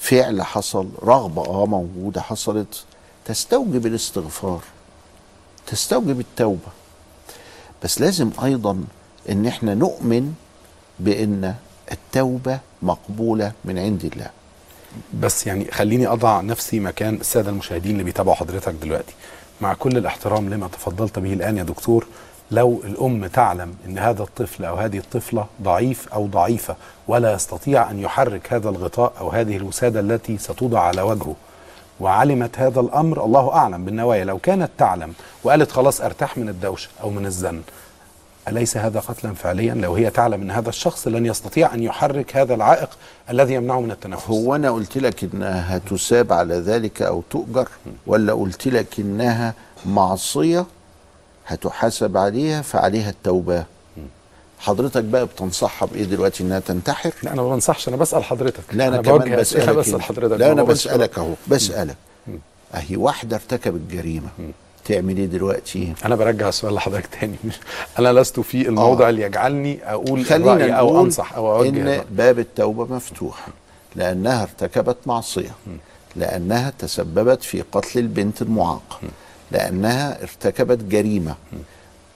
فعل حصل رغبة آه موجودة حصلت. تستوجب الاستغفار تستوجب التوبة. بس لازم أيضا إن إحنا نؤمن بإن التوبة مقبولة من عند الله. بس يعني خليني أضع نفسي مكان السادة المشاهدين اللي بيتابعوا حضرتك دلوقتي. مع كل الاحترام لما تفضلت به الآن يا دكتور لو الأم تعلم إن هذا الطفل أو هذه الطفلة ضعيف أو ضعيفة ولا يستطيع أن يحرك هذا الغطاء أو هذه الوسادة التي ستوضع على وجهه وعلمت هذا الأمر الله أعلم بالنوايا لو كانت تعلم وقالت خلاص أرتاح من الدوشة أو من الزن أليس هذا قتلا فعليا؟ لو هي تعلم أن هذا الشخص لن يستطيع أن يحرك هذا العائق الذي يمنعه من التنفس. هو أنا قلت لك إنها تساب على ذلك أو تؤجر ولا قلت لك إنها معصية هتحاسب عليها فعليها التوبة؟ حضرتك بقى بتنصحها بإيه دلوقتي إنها تنتحر؟ لا أنا ما بنصحش أنا بسأل حضرتك. لا أنا, أنا كمان بسألك بسأل حضرتك. لا أنا بسألك أهو. بسألك. أهي واحدة ارتكبت جريمة. تعمل إيه دلوقتي؟ أنا برجع السؤال لحضرتك تاني أنا لست في الموضع آه. اللي يجعلني أقول خلينا أو أنصح أو أوجه إن. باب التوبة مفتوح لأنها ارتكبت معصية لأنها تسببت في قتل البنت المعاقة لأنها ارتكبت جريمة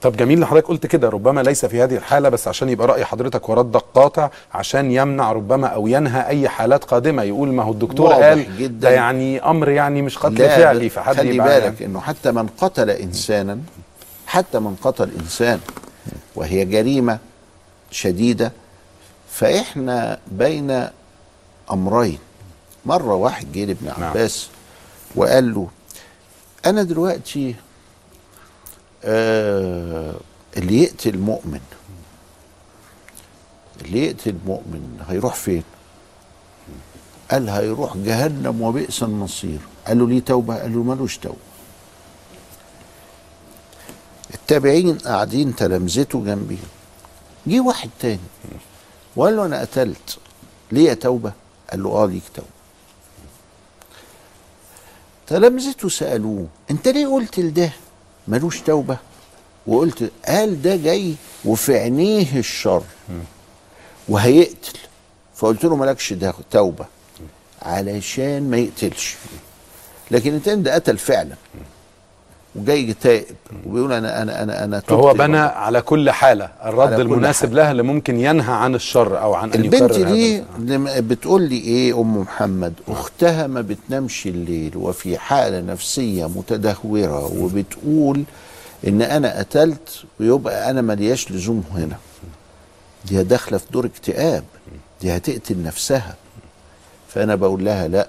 طب جميل إن حضرتك قلت كده ربما ليس في هذه الحالة بس عشان يبقى رأي حضرتك وردك قاطع عشان يمنع ربما أو ينهى أي حالات قادمة. يقول ما هو الدكتور قال جدا. ده يعني أمر يعني مش قتل فعلي فحد خلي بالك يعني. إنه حتى من قتل انسانا حتى من قتل إنسان وهي جريمة شديدة فإحنا بين أمرين. مرة واحد جه لابن عباس وقال له أنا دلوقتي آه اللي يقتل مؤمن. اللي يقتل مؤمن هيروح فين؟ قال هيروح جهنم وبئس المصير قال له ليه توبة؟ قال له ملوش توبة. التابعين قاعدين تلامذته جنبي. جه واحد تاني. وقال له أنا قتلت. ليه توبة؟ قال له آه ليك توبة. تلامذته سألوه أنت ليه قلت لده؟ ملوش توبة. وقلت قال ده جاي وفي عينيه الشر. وهيقتل. فقلت له مالكش توبة. علشان ما يقتلش. لكن انت ده قتل فعلا. وجاي تائب وبيقول أنا أنا أنا أنا فهو بنى على كل حالة الرد المناسب لها اللي ممكن ينهى عن الشر أو عن أن البنت يكرر دي هذا لما بتقول لي إيه أم محمد؟ أختها ما بتنامش الليل وفي حالة نفسية متدهورة وبتقول إن أنا قتلت ويبقى أنا ملياش لزوم هنا. دي داخلة في دور اكتئاب. دي هتقتل نفسها. فأنا بقول لها لأ.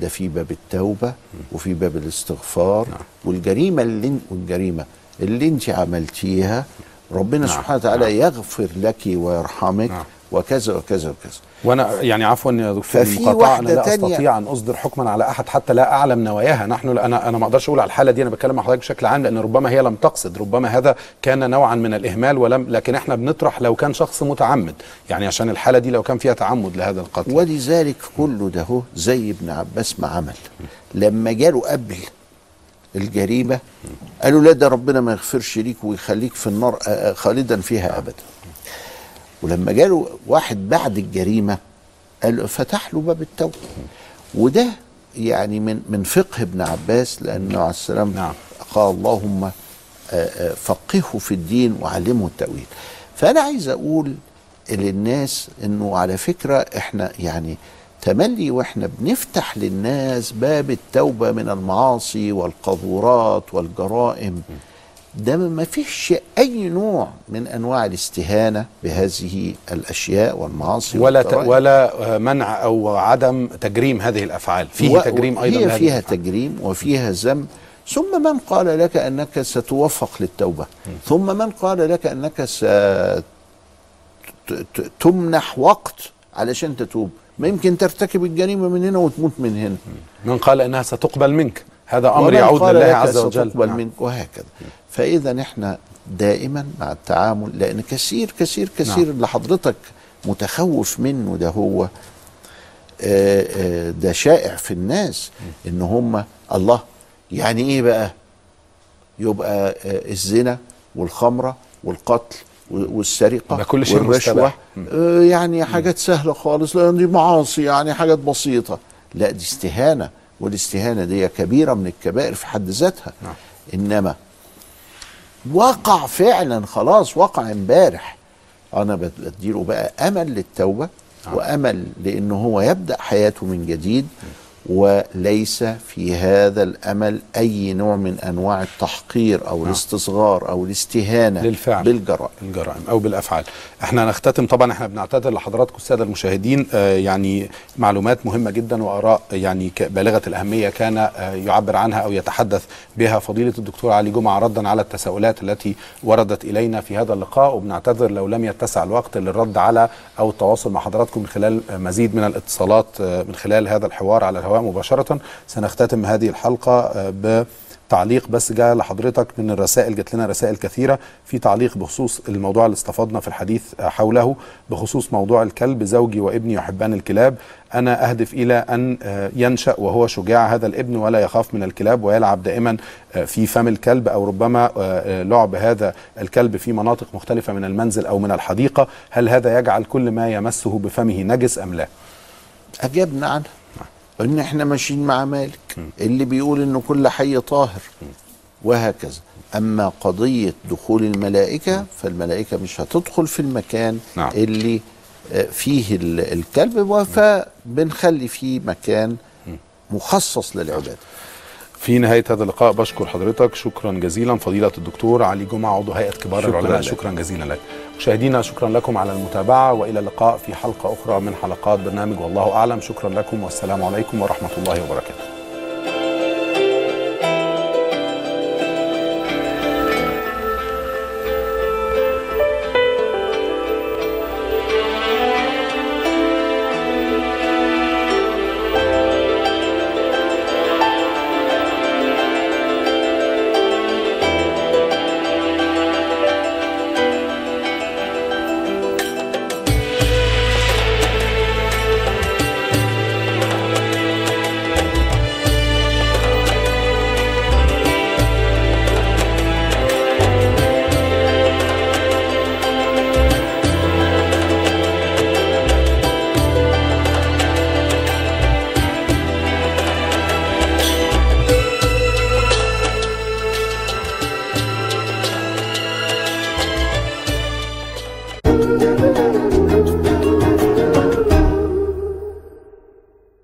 ده في باب التوبة وفي باب الاستغفار والجريمة اللي والجريمة اللي انت عملتيها ربنا سبحانه وتعالى يغفر لك ويرحمك. وكذا وكذا وكذا. وأنا يعني عفوا يا دكتور المقاطعه أنا لا تانية- أستطيع أن أصدر حكما على أحد حتى لا أعلم نواياها. نحن أنا أنا ما أقدرش أقول على الحالة دي أنا بتكلم مع حضرتك بشكل عام لأن ربما هي لم تقصد ربما هذا كان نوعا من الإهمال ولم لكن إحنا بنطرح لو كان شخص متعمد يعني عشان الحالة دي لو كان فيها تعمد لهذا القتل. ولذلك كله ده هو زي ابن عباس ما عمل. لما جاله قبل الجريمة قالوا لا ده ربنا ما يغفرش ليك ويخليك في النار آه، آه، خالدا فيها أبدا. ولما جاله واحد بعد الجريمة قال فتح له باب التوبة. وده يعني من من فقه ابن عباس لأنه عليه السلام نعم. قال اللهم آه، آه، فقهه في الدين وعلمه التأويل. فأنا عايز أقول للناس إنه على فكرة إحنا يعني تملي وإحنا بنفتح للناس باب التوبة من المعاصي والقذورات والجرائم. ده ما فيش أي نوع من أنواع الاستهانة بهذه الأشياء والمعاصي ولا. ولا آه، منع أو عدم تجريم هذه الأفعال. فيه و- تجريم أيضا هي فيها الأفعال. تجريم وفيها ذنب. ثم من قال لك أنك ستوفق للتوبة. ثم من قال لك أنك ستمنح وقت علشان تتوب. ما يمكن ترتكب الجريمة من هنا وتموت من هنا. من قال إنها ستقبل منك. هذا أمر يعود لله عز وجل. ستقبل نعم. منك وهكذا. فاذا إحنا دائما مع التعامل لأن كثير كثير كثير نعم. اللي حضرتك متخوف منه ده هو آه، آه، ده شائع في الناس إن هم الله يعني إيه بقى؟ يبقى آه، الزنا والخمرة والقتل والسرقة يبقى كل شيء والرشوة. يعني حاجات سهلة خالص لأن دي معاصي يعني حاجات بسيطة. لا دي استهانة. والاستهانة دي كبيرة من الكبائر في حد ذاتها. إنما وقع فعلا خلاص وقع امبارح. أنا بد- بديله بقى أمل للتوبة وأمل لأنه هو يبدأ حياته من جديد. وليس في هذا الأمل أي نوع من أنواع التحقير أو الاستصغار أو الاستهانة للفعل. بالجرائم. الجرائم أو بالأفعال. إحنا نختتم طبعا إحنا بنعتذر لحضراتكم الساده المشاهدين. آه يعني معلومات مهمة جدا وآراء يعني بالغة الأهمية كان آه يعبر عنها أو يتحدث بها فضيلة الدكتور علي جمعة ردا على التساؤلات التي وردت إلينا في هذا اللقاء. وبنعتذر لو لم يتسع الوقت للرد على أو التواصل مع حضراتكم من خلال مزيد من الاتصالات آه، من خلال هذا الحوار على الهواء مباشرة. سنختتم هذه الحلقة آه، ب تعليق بس جاء لحضرتك من الرسائل جات لنا رسائل كثيرة في تعليق بخصوص الموضوع اللي استفضنا في الحديث حوله بخصوص موضوع الكلب زوجي وابني يحبان الكلاب. أنا أهدف إلى أن آه، ينشأ وهو شجاع هذا الابن ولا يخاف من الكلاب ويلعب دائما آه، في فم الكلب أو ربما آه، آه، لعب هذا الكلب في مناطق مختلفة من المنزل أو من الحديقة. هل هذا يجعل كل ما يمسه بفمه نجس أم لا؟ أجبنا عنها ان إحنا ماشيين مع مالك. اللي بيقول إنه كل حي طاهر. وهكذا. أما قضية دخول الملائكة فالملائكة مش هتدخل في المكان نعم. اللي آه، فيه ال- الكلب. فبنخلي فيه مكان مخصص للعبادة. في نهاية هذا اللقاء بشكر حضرتك. شكرا جزيلا. فضيلة الدكتور علي جمعة عضو هيئة كبار شكرا العلماء. لك. شكرا جزيلا لك. مشاهدينا شكرا لكم على المتابعة وإلى اللقاء في حلقة أخرى من حلقات برنامج والله أعلم. شكرا لكم والسلام عليكم ورحمة الله وبركاته.